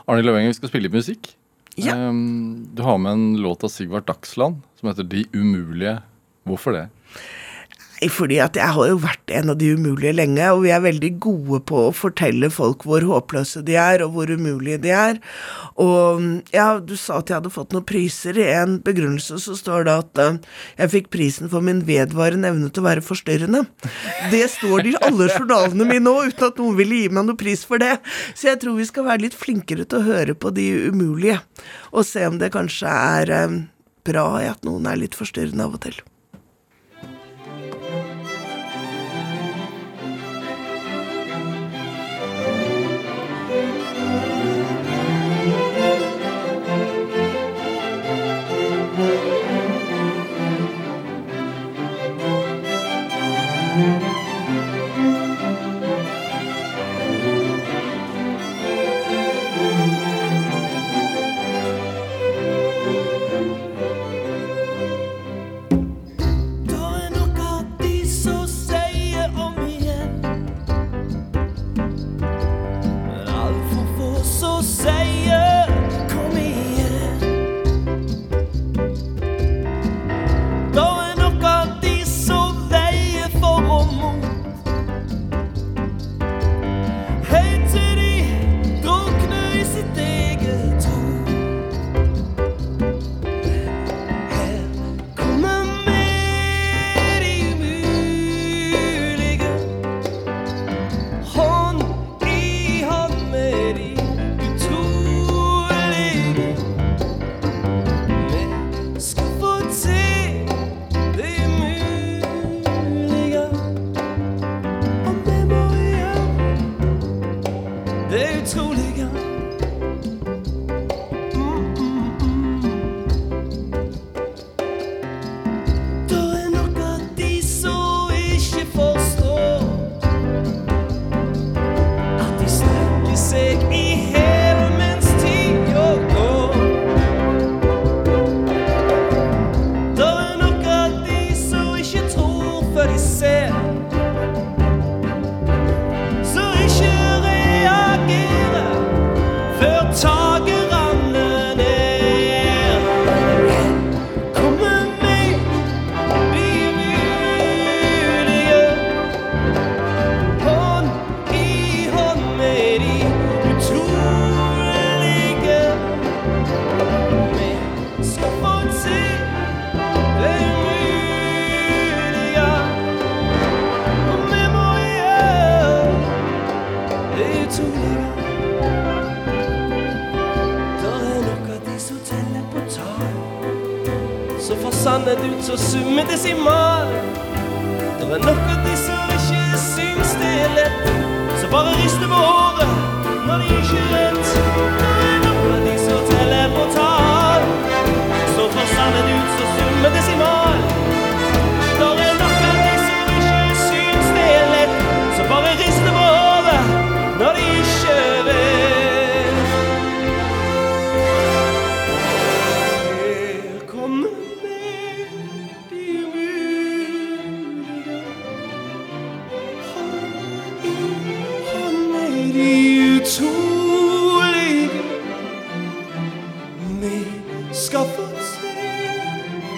Arne Løvanger, vi skal spille litt musikk. Ja. Um, du har med en låt av Sigvart Dagsland som heter De umulige. Hvorfor det? Nei, Fordi at jeg har jo vært en av de umulige lenge, og vi er veldig gode på å fortelle folk hvor håpløse de er, og hvor umulige de er. Og ja, du sa at jeg hadde fått noen priser. I en begrunnelse så står det at uh, jeg fikk prisen for min vedvarende evne til å være forstyrrende. Det står det i alle journalene mine nå, uten at noen ville gi meg noen pris for det. Så jeg tror vi skal være litt flinkere til å høre på de umulige, og se om det kanskje er uh, bra i at noen er litt forstyrrende av og til.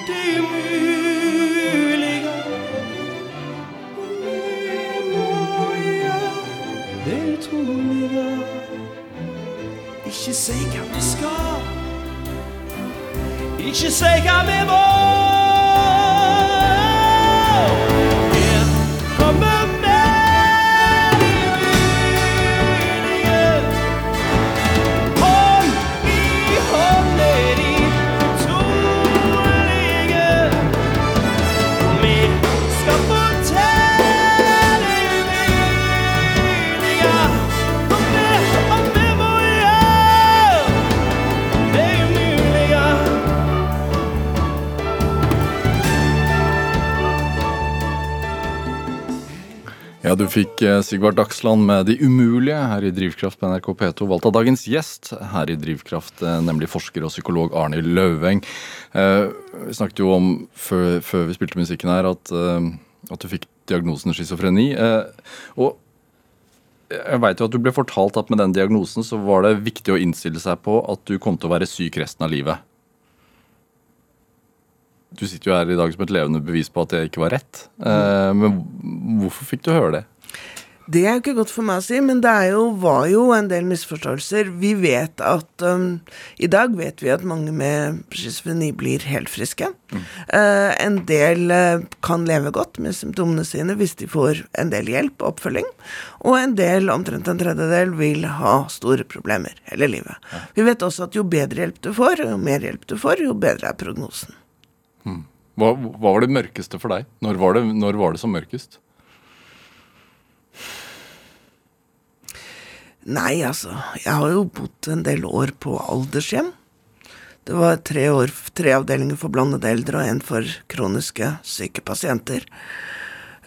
Det umulige. Og det må det utrolige. Ikke si hva vi skal. Ikke si hva vi må. Du fikk Sigvart Dagsland med De umulige her i Drivkraft på NRK P2, valgt av dagens gjest her i Drivkraft, eh, nemlig forsker og psykolog Arne Løveng. Eh, vi snakket jo om før, før vi spilte musikken her, at, eh, at du fikk diagnosen schizofreni. Eh, og jeg veit jo at du ble fortalt at med den diagnosen så var det viktig å innstille seg på at du kom til å være syk resten av livet. Du sitter jo her i dag som et levende bevis på at det ikke var rett. Eh, men hvorfor fikk du høre det? Det er jo ikke godt for meg å si, men det er jo, var jo en del misforståelser. Vi vet at um, I dag vet vi at mange med schizofreni blir helt friske. Eh, en del uh, kan leve godt med symptomene sine hvis de får en del hjelp og oppfølging. Og en del, omtrent en tredjedel, vil ha store problemer hele livet. Vi vet også at jo bedre hjelp du får, jo mer hjelp du får, jo bedre er prognosen. Hva, hva var det mørkeste for deg? Når var det, når var det som mørkest? Nei, altså, jeg har jo bodd en del år på aldershjem. Det var tre, år, tre avdelinger for blandede eldre og en for kroniske syke pasienter.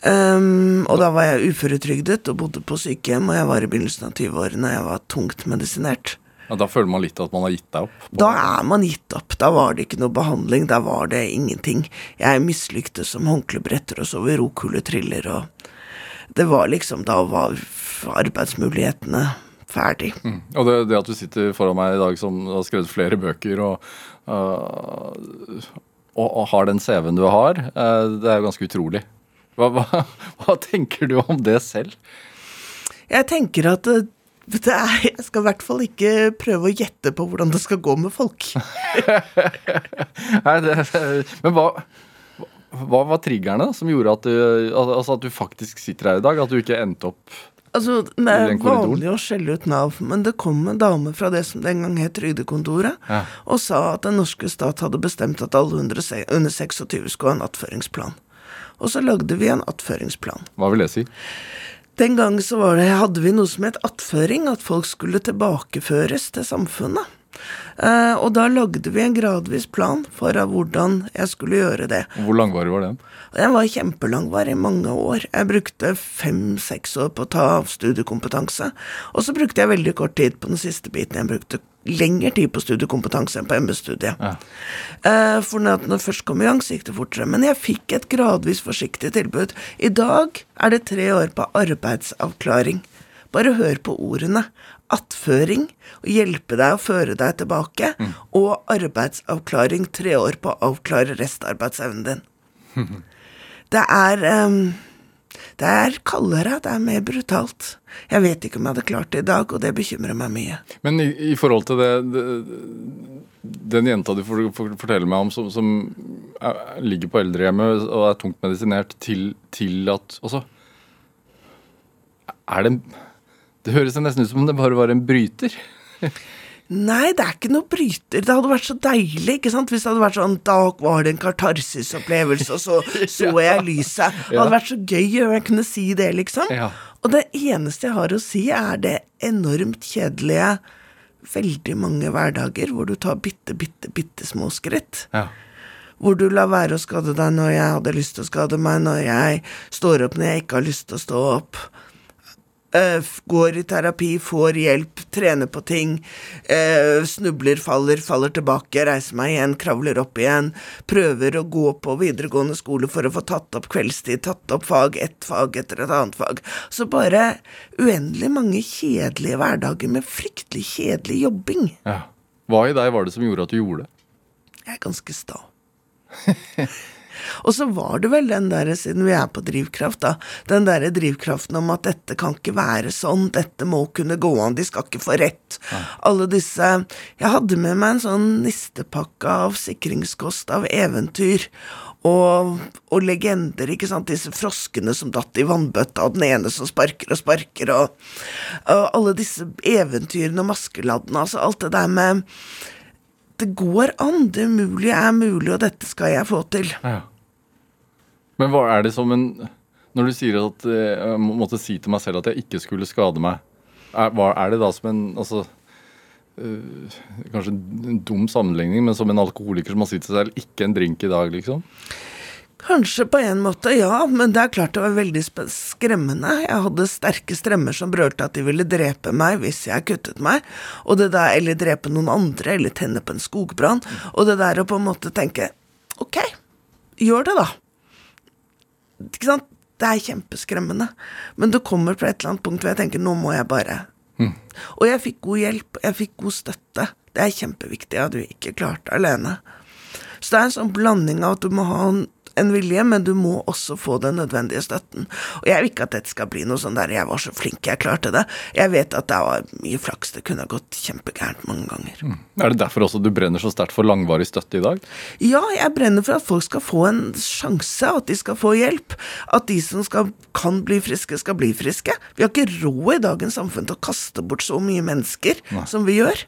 Um, og da var jeg uføretrygdet og bodde på sykehjem, og jeg var i begynnelsen av 20-årene. Jeg var tungt medisinert. Ja, da føler man litt at man har gitt deg opp? Da er man gitt opp. Da var det ikke noe behandling. Da var det ingenting. Jeg mislyktes som håndklebretter og sov i rokuletriller, og det var liksom Da var arbeidsmulighetene ferdig. Mm. Og det, det at du sitter foran meg i dag som har skrevet flere bøker og, uh, og, og har den CV-en du har, uh, det er jo ganske utrolig. Hva, hva, hva tenker du om det selv? Jeg tenker at det er, jeg skal i hvert fall ikke prøve å gjette på hvordan det skal gå med folk. Nei, det, men hva, hva var triggerne som gjorde at du, altså at du faktisk sitter her i dag? At du ikke endte opp Altså, Det I er vanlig å skjelle ut Nav, men det kom en dame fra det som den gang het Trygdekontoret, Ja. og sa at den norske stat hadde bestemt at alle under 26 skulle ha en attføringsplan. Og så lagde vi en attføringsplan. Hva vil det si? Den gang så var det, hadde vi noe som het attføring, at folk skulle tilbakeføres til samfunnet. Eh, og da lagde vi en gradvis plan for hvordan jeg skulle gjøre det. Hvor langvarig var den? Den var kjempelangvarig, mange år. Jeg brukte fem-seks år på å ta studiekompetanse. Og så brukte jeg veldig kort tid på den siste biten. Jeg brukte lengre tid på studiekompetanse enn på MB-studiet. Ja. Eh, for når det først kom i gang, så gikk det fortere. Men jeg fikk et gradvis forsiktig tilbud. I dag er det tre år på arbeidsavklaring. Bare hør på ordene. Attføring, å hjelpe deg å føre deg tilbake, og arbeidsavklaring, tre år på å avklare restarbeidsevnen din. Det er um, Det er kaldere, det er mer brutalt. Jeg vet ikke om jeg hadde klart det i dag, og det bekymrer meg mye. Men i, i forhold til det, det Den jenta du for, for, forteller meg om som, som er, ligger på eldrehjemmet og er tungt medisinert, til, til at Altså Er det Det høres nesten ut som om det bare var en bryter. Nei, det er ikke noe bryter. Det hadde vært så deilig ikke sant? hvis det hadde vært sånn Da var det en katarsis-opplevelse, og så så jeg lyset. Det hadde vært så gøy om jeg kunne si det, liksom. Ja. Og det eneste jeg har å si, er det enormt kjedelige veldig mange hverdager hvor du tar bitte, bitte, bitte små skritt. Ja. Hvor du lar være å skade deg når jeg hadde lyst til å skade meg, når jeg står opp når jeg ikke har lyst til å stå opp. Eh, går i terapi, får hjelp, trener på ting. eh, snubler, faller, faller tilbake, reiser meg igjen, kravler opp igjen. Prøver å gå på videregående skole for å få tatt opp kveldstid, tatt opp fag, ett fag etter et annet fag. Så bare uendelig mange kjedelige hverdager med fryktelig kjedelig jobbing. ja. Hva i deg var det som gjorde at du gjorde det? Jeg er ganske sta. Og så var det vel den der, siden vi er på drivkraft, da, den derre drivkraften om at dette kan ikke være sånn, dette må kunne gå an, de skal ikke få rett. Alle disse Jeg hadde med meg en sånn nistepakke av sikringskost, av eventyr. Og, og legender, ikke sant, disse froskene som datt i vannbøtta, og den ene som sparker og sparker, og, og alle disse eventyrene og maskeladdene, altså alt det der med det går an, det umulige er mulig, og dette skal jeg få til. Ja. Men hva er det som en Når du sier at eh, jeg måtte si til meg selv at jeg ikke skulle skade meg, er, hva, er det da som en altså, øh, Kanskje en dum sammenligning, men som en alkoholiker som har sagt til seg selv 'ikke en drink i dag', liksom? Kanskje på en måte, ja, men det er klart det var veldig skremmende. Jeg hadde sterke strømmer som brølte at de ville drepe meg hvis jeg kuttet meg, og det der, eller drepe noen andre, eller tenne på en skogbrann, og det der å på en måte tenke ok, gjør det da. Ikke sant? Det er kjempeskremmende, men det kommer på et eller annet punkt hvor jeg tenker nå må jeg bare Og jeg fikk god hjelp, jeg fikk god støtte. Det er kjempeviktig, jeg hadde jo ikke klart det alene. Så det er en sånn blanding av at du må ha en, en vilje, men du må også få den nødvendige støtten. Og jeg vil ikke at dette skal bli noe sånn der 'jeg var så flink, jeg klarte det'. Jeg vet at det var mye flaks, det kunne ha gått kjempegærent mange ganger. Er det derfor også du brenner så sterkt for langvarig støtte i dag? Ja, jeg brenner for at folk skal få en sjanse, at de skal få hjelp. At de som skal, kan bli friske, skal bli friske. Vi har ikke råd i dagens samfunn til å kaste bort så mye mennesker som vi gjør.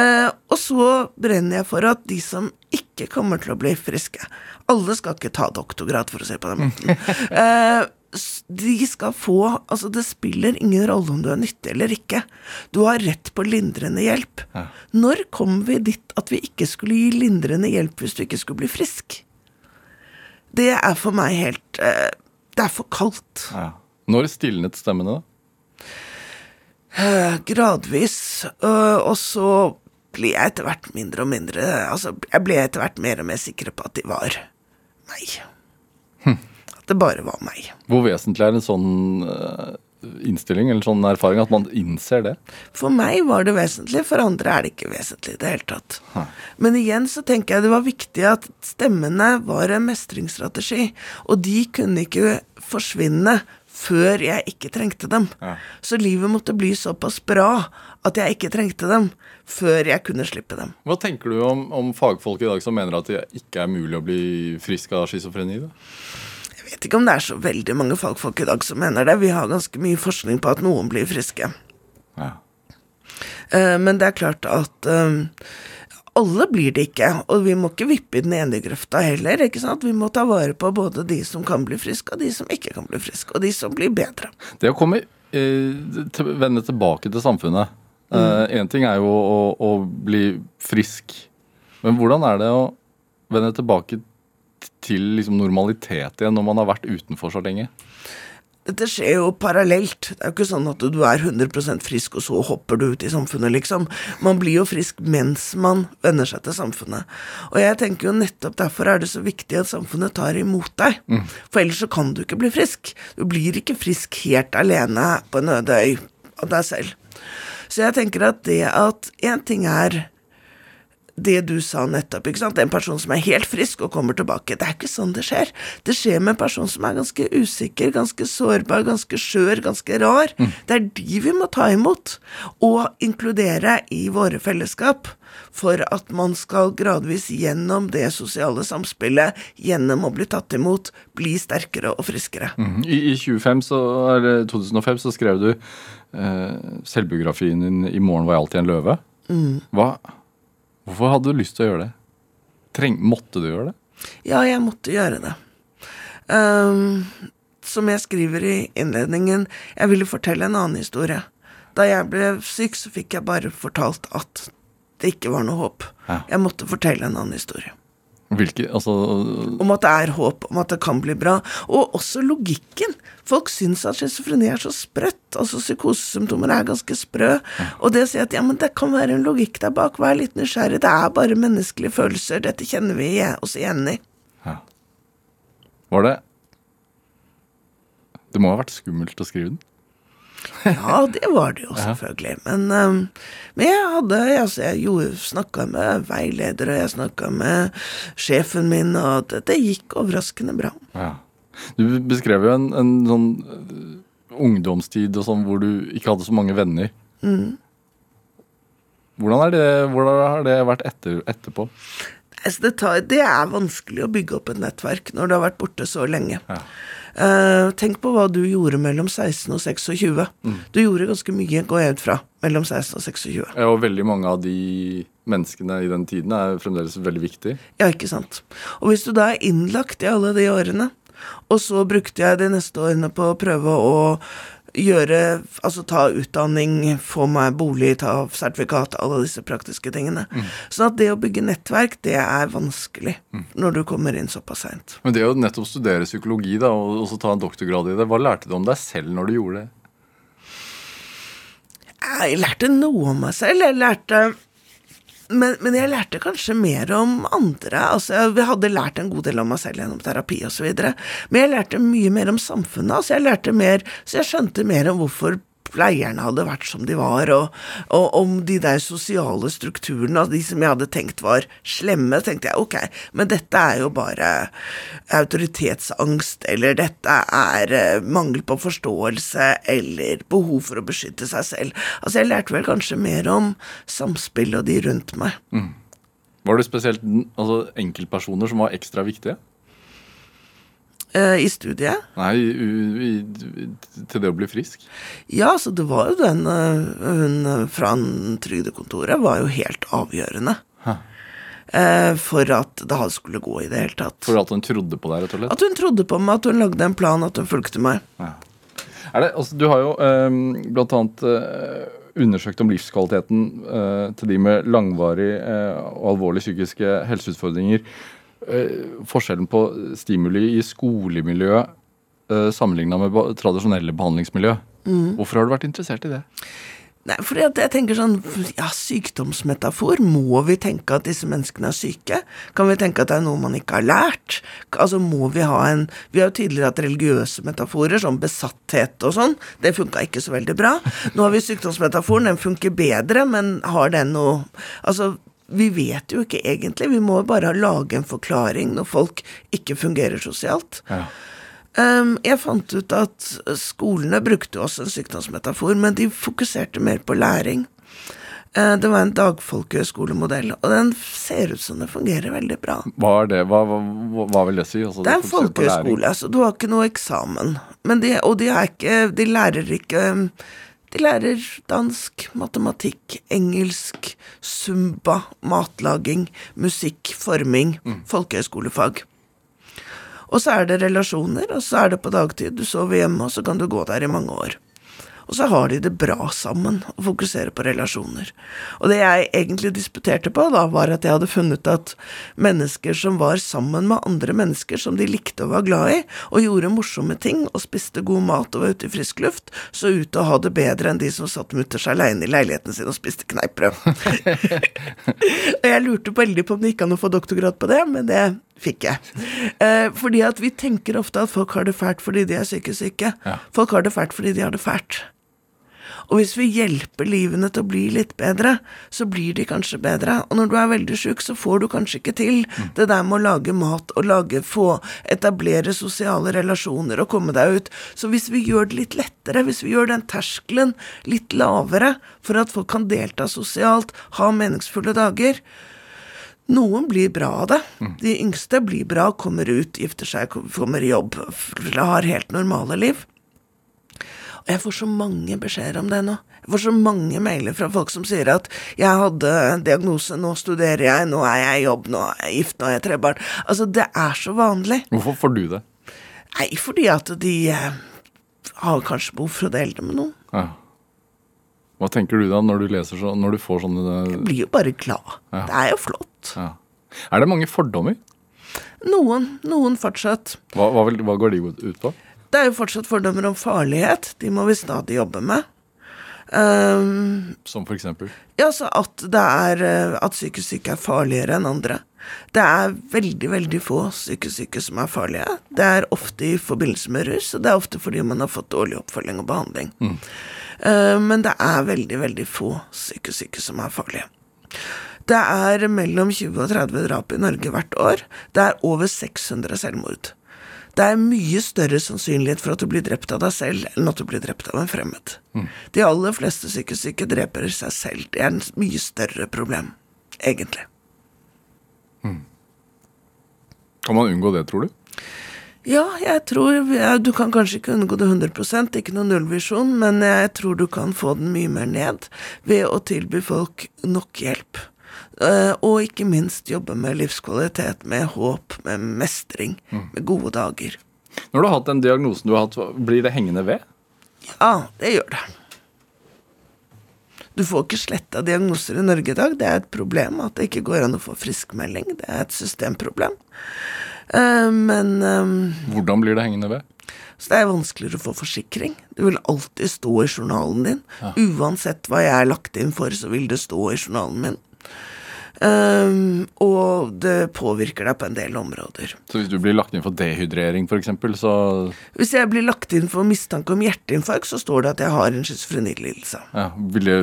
Eh, og så brenner jeg for at de som ikke kommer til å bli friske Alle skal ikke ta doktorgrad, for å si på den måten. Eh, de skal få Altså, det spiller ingen rolle om du er nyttig eller ikke. Du har rett på lindrende hjelp. Når kom vi dit at vi ikke skulle gi lindrende hjelp hvis du ikke skulle bli frisk? Det er for meg helt eh, Det er for kaldt. Når stilnet stemmene, da? Gradvis. og så blir jeg etter hvert mindre og mindre Altså, jeg ble etter hvert mer og mer sikker på at de var meg. At det bare var meg. Hvor vesentlig er en sånn eh, innstilling eller sånn erfaring at man innser det? For meg var det vesentlig, for andre er det ikke vesentlig i det hele tatt. Men igjen så tenker jeg det var viktig at stemmene var en mestringsstrategi, og de kunne ikke forsvinne før jeg ikke trengte dem. Så livet måtte bli såpass bra at jeg ikke trengte dem før jeg kunne slippe dem. Hva tenker du om, om fagfolk i dag som mener at det ikke er mulig å bli frisk av schizofreni? Jeg vet ikke om det er så veldig mange fagfolk i dag som mener det. Vi har ganske mye forskning på at noen blir friske. Ja. Eh, Men det er klart at eh, alle blir det ikke, og vi må ikke vippe i den ene grøfta heller. ikke sant? Vi må ta vare på både de som kan bli friske, og de som ikke kan bli friske, og de som blir bedre. Det å komme eh, Vende tilbake til samfunnet. Én ting er jo å, å bli frisk, men hvordan er det å vende tilbake til liksom normalitet igjen når man har vært utenfor så lenge? Dette skjer jo parallelt. Det er jo ikke sånn at du er 100% frisk, og så hopper du ut i samfunnet, liksom. Man blir jo frisk mens man venner seg til samfunnet. Og jeg tenker jo nettopp derfor er det så viktig at samfunnet tar imot deg. For ellers så kan du ikke bli frisk. Du blir ikke frisk helt alene på en øde øy av deg selv. Så jeg tenker at det at én ting er det du sa nettopp. ikke sant? En person som er helt frisk og kommer tilbake. Det er ikke sånn det skjer. Det skjer med en person som er ganske usikker, ganske sårbar, ganske skjør, ganske rar. Det er de vi må ta imot og inkludere i våre fellesskap. For at man skal gradvis gjennom det sosiale samspillet, gjennom å bli tatt imot, bli sterkere og friskere. I, i 25 så, eller 2005 så skrev du eh, selvbiografien din 'I morgen var jeg alltid en løve'. Hva, hvorfor hadde du lyst til å gjøre det? Treng, måtte du gjøre det? Ja, jeg måtte gjøre det. Um, som jeg skriver i innledningen, jeg ville fortelle en annen historie. Da jeg ble syk, så fikk jeg bare fortalt at det ikke var noe håp. Ja. Jeg måtte fortelle en annen historie. Hvilke, altså, Om at det er håp, om at det kan bli bra. Og også logikken. Folk syns at schizofreni er så sprøtt. Altså psykosesymptomer er ganske sprø. Og det å si at ja, men det kan være en logikk der bak, vær litt nysgjerrig. Det er bare menneskelige følelser. Dette kjenner vi oss igjen i. Ja. var det Det må ha vært skummelt å skrive den? Ja, det var det jo selvfølgelig. Men, um, men jeg hadde altså, Jeg snakka med veileder, og jeg snakka med sjefen min, og det, det gikk overraskende bra. Ja. Du beskrev jo en, en sånn øh, ungdomstid og sånn hvor du ikke hadde så mange venner. Hvordan, er det, hvordan har det vært etter, etterpå? Altså, det, tar, det er vanskelig å bygge opp et nettverk når du har vært borte så lenge. Eh, tenk på hva du gjorde mellom 16 og 26. Du gjorde ganske mye, går jeg ut fra, mellom 16 og 26. Ja, og veldig mange av de menneskene i den tiden er fremdeles veldig viktige. Ja, ikke sant. Og hvis du da er innlagt i alle de årene, og så brukte jeg de neste årene på å prøve å gjøre Altså ta utdanning, få meg bolig, ta sertifikat, alle disse praktiske tingene. Så at det å bygge nettverk, det er vanskelig når du kommer inn såpass seint. Men det å nettopp studere psykologi da, og også ta en doktorgrad i det, hva lærte du om deg selv når du gjorde det? Jeg lærte noe om meg selv. Jeg lærte men, men jeg lærte kanskje mer om andre. Altså, jeg hadde lært en god del om meg selv gjennom terapi osv. Men jeg lærte mye mer om samfunnet. Altså, jeg lærte mer, så jeg skjønte mer om hvorfor pleierne hadde vært som de var, og, og om de der sosiale strukturene, altså de som jeg hadde tenkt var slemme, tenkte jeg ok, men dette er jo bare autoritetsangst, eller dette er eh, mangel på forståelse, eller behov for å beskytte seg selv. Altså, jeg lærte vel kanskje mer om samspillet og de rundt meg. Var det spesielt altså, enkeltpersoner som var ekstra viktige? Eh, I studiet. Nei, u, u, til det å bli frisk? Ja, så det var jo den eh, Hun fra trygdekontoret var jo helt avgjørende. Hæ. Eh, for at det skulle gå i det hele tatt. For at hun trodde på deg, rett og slett? At hun trodde på meg, at hun lagde en plan, at hun fulgte meg. Er det, altså, du har jo eh, blant annet eh, undersøkt om livskvaliteten eh, til de med langvarig og alvorlige psykiske helseutfordringer. Eh, forskjellen på stimuli i skolemiljø eh, sammenligna med tradisjonelle behandlingsmiljø. Hvorfor har du vært interessert i det? Nei, fordi jeg tenker sånn Ja, sykdomsmetafor. Må vi tenke at disse menneskene er syke? Kan vi tenke at det er noe man ikke har lært? Altså, må vi ha en Vi har jo tidligere hatt religiøse metaforer, som besatthet og sånn. Det funka ikke så veldig bra. Nå har vi sykdomsmetaforen. Den funker bedre, men har den noe Altså, vi vet jo ikke egentlig. Vi må bare lage en forklaring når folk ikke fungerer sosialt. Ja. Um, jeg fant ut at skolene brukte også en sykdomsmetafor, men de fokuserte mer på læring. Uh, det var en dagfolkehøyskolemodell, og den ser ut som det fungerer veldig bra. Hva er det? Hva, hva, hva vil det si? Altså, Det er en folkehøyskole, så du har ikke noe eksamen. Men de, og de, ikke, de lærer ikke De lærer dansk, matematikk, engelsk, zumba, matlaging, musikk, forming, folkehøyskolefag. Og så er det relasjoner, og så er det på dagtid. Du sover hjemme, og så kan du gå der i mange år. Og så har de det bra sammen og fokuserer på relasjoner. Og det jeg egentlig disputerte på, da, var at jeg hadde funnet at mennesker som var sammen med andre mennesker som de likte og var glad i, og gjorde morsomme ting og spiste god mat og var ute i frisk luft, så ut til å ha det bedre enn de som satt mutters aleine i leiligheten sin og spiste kneippbrød. og jeg lurte veldig på om det gikk an å få doktorgrad på det, men det fikk jeg. Eh, fordi at vi tenker ofte at folk har det fælt fordi de er psykisk syke. Ja. Folk har det fælt fordi de har det fælt. Og hvis vi hjelper livene til å bli litt bedre, så blir de kanskje bedre. Og når du er veldig sjuk, så får du kanskje ikke til det der med å lage mat og lage, få etablere sosiale relasjoner og komme deg ut. Så hvis vi gjør det litt lettere, hvis vi gjør den terskelen litt lavere for at folk kan delta sosialt, ha meningsfulle dager, noen blir bra av det. De yngste blir bra, kommer ut, gifter seg, kommer i jobb, har helt normale liv. Og jeg får så mange beskjeder om det nå. Jeg får så mange mailer fra folk som sier at 'jeg hadde diagnose, nå studerer jeg, nå er jeg i jobb, nå er jeg gift, nå er jeg tre barn'. Altså, det er så vanlig. Hvorfor får du det? Nei, fordi at de eh, har kanskje behov for å dele det med noen. Ja. Hva tenker du da når du leser så, når du får sånne Jeg blir jo bare glad. Ja. Det er jo flott. ja. Er det mange fordommer? Noen, noen fortsatt. Hva, hva, vil, hva går de ut på? Det er jo fortsatt fordommer om farlighet. De må vi stadig jobbe med. Um, Som for eksempel? Ja, så at det er eh, At psykisk syke er farligere enn andre. Det er veldig, veldig få psykisk syke som er farlige. Det er ofte i forbindelse med rus, og det er ofte fordi man har fått dårlig oppfølging og behandling. Eh, men det er veldig, veldig få psykisk syke som er farlige. Det er mellom 20 og 30 drap i Norge hvert år. Det er over 600 selvmord. Det er mye større sannsynlighet for at du blir drept av deg selv, enn at du blir drept av en fremmed. De aller fleste psykisk syke dreper seg selv. Det er et mye større problem, egentlig. Kan man unngå det, tror du? Ja, jeg tror ja, Du kan kanskje ikke unngå det 100% ikke noe nullvisjon, men jeg tror du kan få den mye mer ned ved å tilby folk nok hjelp. Eh, og ikke minst jobbe med livskvalitet, med håp, med mestring, med gode dager. Når du har hatt den diagnosen du har hatt, blir det hengende ved? Ja, det gjør det. Du får ikke sletta diagnoser i Norge i dag. Det er et problem at det ikke går an å få friskmelding. Det er et systemproblem. Uh, men uh, Hvordan blir det hengende ved? Så det er vanskeligere å få forsikring. Det vil alltid stå i journalen din. Uansett hva jeg er lagt inn for, så vil det stå i journalen min. Um, og det påvirker deg på en del områder. Så hvis du blir lagt inn for dehydrering, f.eks., så Hvis jeg blir lagt inn for mistanke om hjerteinfarkt, så står det at jeg har en schizofrenilidelse. ja, vil det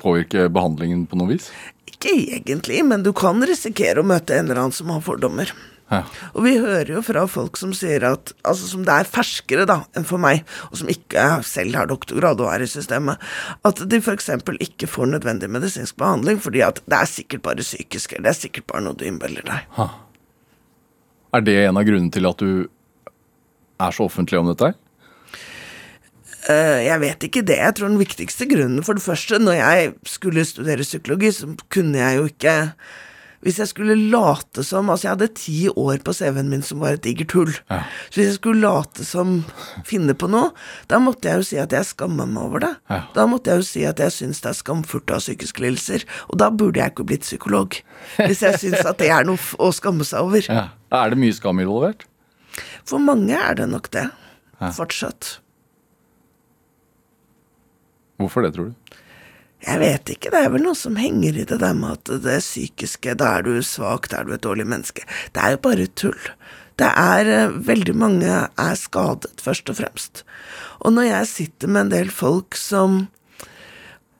påvirke behandlingen på noe vis? Ikke egentlig, men du kan risikere å møte en eller annen som har fordommer. Ja. Og vi hører jo fra folk som sier at Altså som det er ferskere da enn for meg, og som ikke selv har doktorgrad og er i systemet, at de f.eks. ikke får nødvendig medisinsk behandling fordi at det er sikkert bare psykisk, eller det er sikkert bare noe du innbiller deg. Er det en av grunnene til at du er så offentlig om dette? her? Eh, jeg vet ikke det. Jeg tror den viktigste grunnen For det første, når jeg skulle studere psykologi, så kunne jeg jo ikke Hvis jeg skulle late som Altså, jeg hadde ti år på CV-en min som var et digert hull. Ja. Så hvis jeg skulle late som finne på noe, da måtte jeg jo si at jeg skammer meg over det. Ja. Da måtte jeg jo si at jeg syns det er skamfullt å ha psykiske lidelser. Og da burde jeg ikke blitt psykolog. Hvis jeg syns at det er noe å skamme seg over. Ja. Er det mye skam involvert? For mange er det nok det. Fortsatt. Hvorfor det, tror du? Jeg vet ikke, det er vel noe som henger i det der med at det psykiske, da er du svak, da er du et dårlig menneske. Det er jo bare tull. Det er eh, Veldig mange er skadet, først og fremst. Og når jeg sitter med en del folk som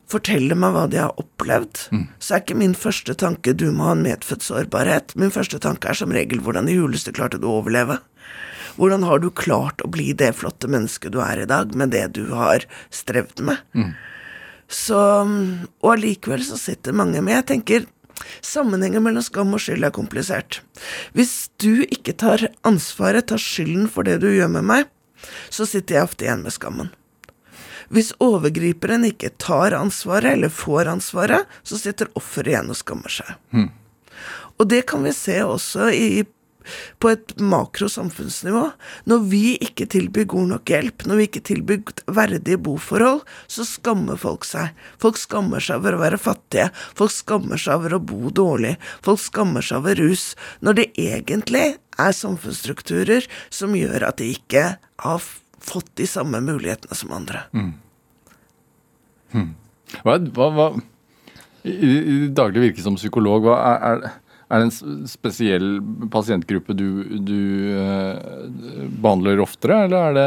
forteller meg hva de har opplevd, så er ikke min første tanke du må ha en medfødt sårbarhet. Min første tanke er som regel hvordan i huleste klarte du å overleve? Hvordan har du klart å bli det flotte mennesket du er i dag, med det du har strevd med? Så, og allikevel så sitter mange med Jeg tenker sammenhengen mellom skam og skyld er komplisert. Hvis du ikke tar ansvaret, tar skylden for det du gjør med meg, så sitter jeg ofte igjen med skammen. Hvis overgriperen ikke tar ansvaret, eller får ansvaret, så sitter offeret igjen og skammer seg. Og det kan vi se også i, på et makrosamfunnsnivå. Når vi ikke tilbyr god nok hjelp, når vi ikke tilbyr verdige boforhold, så skammer folk seg. Folk skammer seg over å være fattige, folk skammer seg over å bo dårlig, folk skammer seg over rus, når det egentlig er samfunnsstrukturer som gjør at de ikke har fått de samme mulighetene som andre. Hva, hva, hva I, i daglig virke som psykolog, hva er, er, er det en spesiell pasientgruppe du, du eh, behandler oftere, eller er det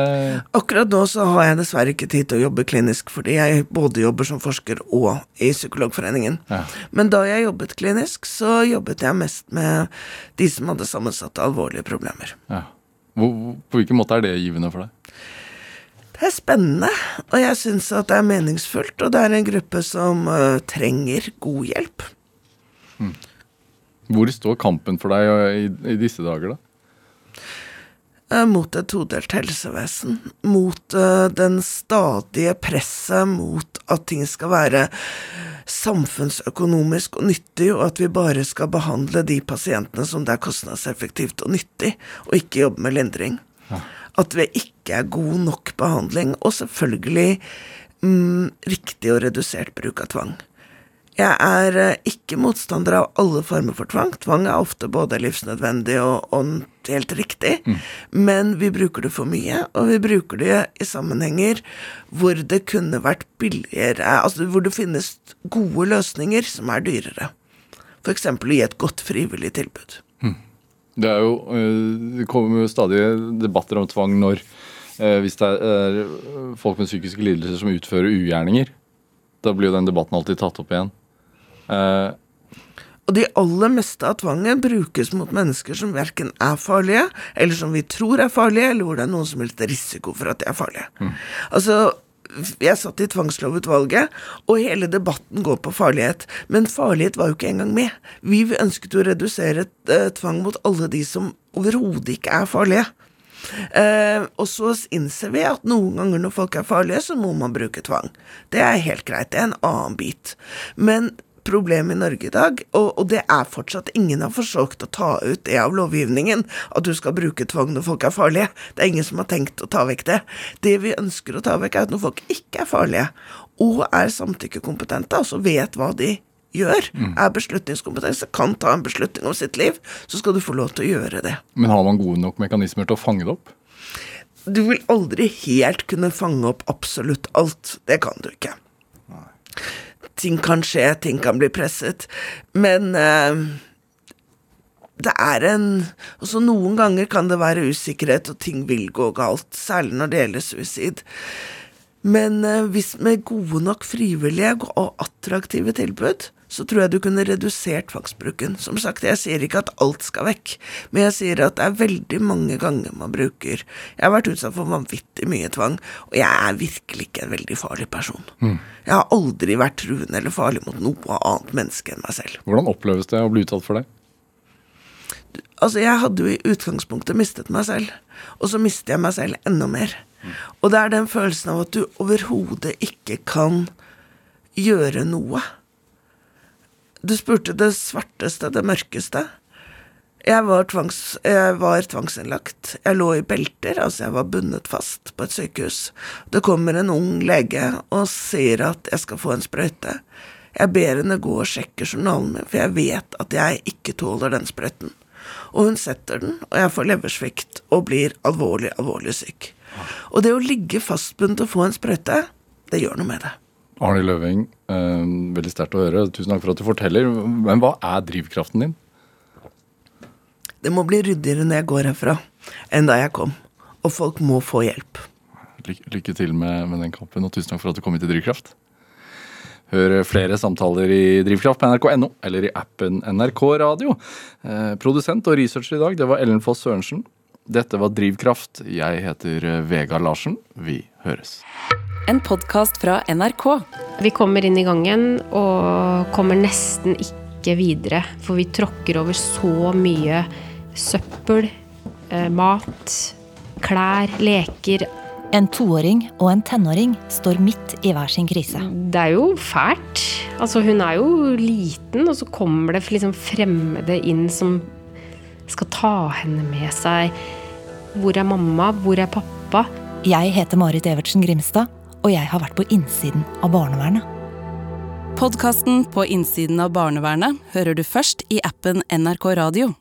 Akkurat nå så har jeg dessverre ikke tid til å jobbe klinisk, fordi jeg både jobber som forsker og i Psykologforeningen. Ja. Men da jeg jobbet klinisk, så jobbet jeg mest med de som hadde sammensatte alvorlige problemer. ja. Hvor, på hvilken måte er det givende for deg? Det er spennende, og jeg syns at det er meningsfullt, og det er en gruppe som uh, trenger god hjelp. Hvor står kampen for deg eh, i, i disse dager, da? eh, mot et todelt helsevesen, mot eh, den stadige presset mot at ting skal være samfunnsøkonomisk og nyttig, og at vi bare skal behandle de pasientene som det er kostnadseffektivt og nyttig, og ikke jobbe med lindring. At vi ikke er god nok behandling, og selvfølgelig mm, riktig og redusert bruk av tvang. Jeg er eh, ikke motstander av alle former for tvang. Tvang er ofte både livsnødvendig og, og helt riktig, men vi bruker det for mye, og vi bruker det i sammenhenger hvor det kunne vært billigere, altså hvor det finnes gode løsninger som er dyrere. F.eks. å gi et godt frivillig tilbud. Det er jo eh, Det kommer jo stadig debatter om tvang når eh, Hvis det er folk med psykiske lidelser som utfører ugjerninger. Da blir jo den debatten alltid tatt opp igjen. Eh, Og de aller meste av tvangen brukes mot mennesker som verken er farlige, eller som vi tror er farlige, eller hvor det er noen som helst risiko for at de er farlige. Altså, jeg satt i tvangslovutvalget, og hele debatten går på farlighet. Men farlighet var jo ikke engang med. Vi ønsket jo å redusere eh, tvang mot alle de som overhodet ikke er farlige. Eh, og så innser vi at noen ganger når folk er farlige, så må man bruke tvang. Det er helt greit, det er en annen bit. Men problem i Norge i dag, og, og det er fortsatt ingen har forsøkt å ta ut det av lovgivningen, at du skal bruke tvang når folk er farlige. Det er ingen som har tenkt å ta vekk det. Det vi ønsker å ta vekk, er at når folk ikke er farlige, og er samtykkekompetente, altså vet hva de gjør, er beslutningskompetanse, kan ta en beslutning om sitt liv, så skal du få lov til å gjøre det. Men har man gode nok mekanismer til å fange det opp? Du vil aldri helt kunne fange opp absolutt alt. Det kan du ikke. Ting kan skje, ting kan bli presset. Men eh, det er en Også noen ganger kan det være usikkerhet, og ting vil gå galt. Særlig når det gjelder suicid. Men eh, hvis med gode nok frivillige og attraktive tilbud, så tror jeg du kunne redusert tvangsbruken. Som sagt, jeg sier ikke at alt skal vekk, men jeg sier at det er veldig mange ganger man bruker Jeg har vært utsatt for vanvittig mye tvang, og jeg er virkelig ikke en veldig farlig person. Jeg har aldri vært truende eller farlig mot noe annet menneske enn meg selv. Hvordan oppleves det å bli utsatt for det? Altså, jeg hadde jo i utgangspunktet mistet meg selv, og så mister jeg meg selv enda mer. Og det er den følelsen av at du overhodet ikke kan gjøre noe. Du spurte det svarteste, det mørkeste. Jeg var, tvangs, jeg var tvangsinnlagt. Jeg lå i belter, altså jeg var bundet fast på et sykehus. Det kommer en ung lege og sier at jeg skal få en sprøyte. Jeg ber henne gå og sjekke journalen min, for jeg vet at jeg ikke tåler den sprøyten. Og hun setter den, og jeg får leversvikt og blir alvorlig, alvorlig syk. Og det å ligge fastbundet og få en sprøyte, det gjør noe med det. Arne Løving, eh, veldig sterkt å høre. Tusen takk for at du forteller. Men hva er drivkraften din? Det må bli ryddigere når jeg går herfra, enn da jeg kom. Og folk må få hjelp. Lykke, lykke til med, med den kampen, og tusen takk for at du kom hit til Drivkraft. Hør flere samtaler i Drivkraft på nrk.no eller i appen NRK Radio. Eh, produsent og researcher i dag, det var Ellen Foss Sørensen. Dette var Drivkraft. Jeg heter Vega Vegard Larsen. Vi høres. En podkast fra NRK. Vi kommer inn i gangen og kommer nesten ikke videre, for vi tråkker over så mye søppel, eh, mat, klær, leker. En toåring og en tenåring står midt i hver sin krise. Det er jo fælt. Altså, hun er jo liten, og så kommer det liksom fremmede inn som skal ta henne med seg. Hvor er mamma? Hvor er pappa? Jeg heter Marit Evertsen Grimstad, og jeg har vært på innsiden av barnevernet. Podkasten På innsiden av barnevernet hører du først i appen NRK Radio.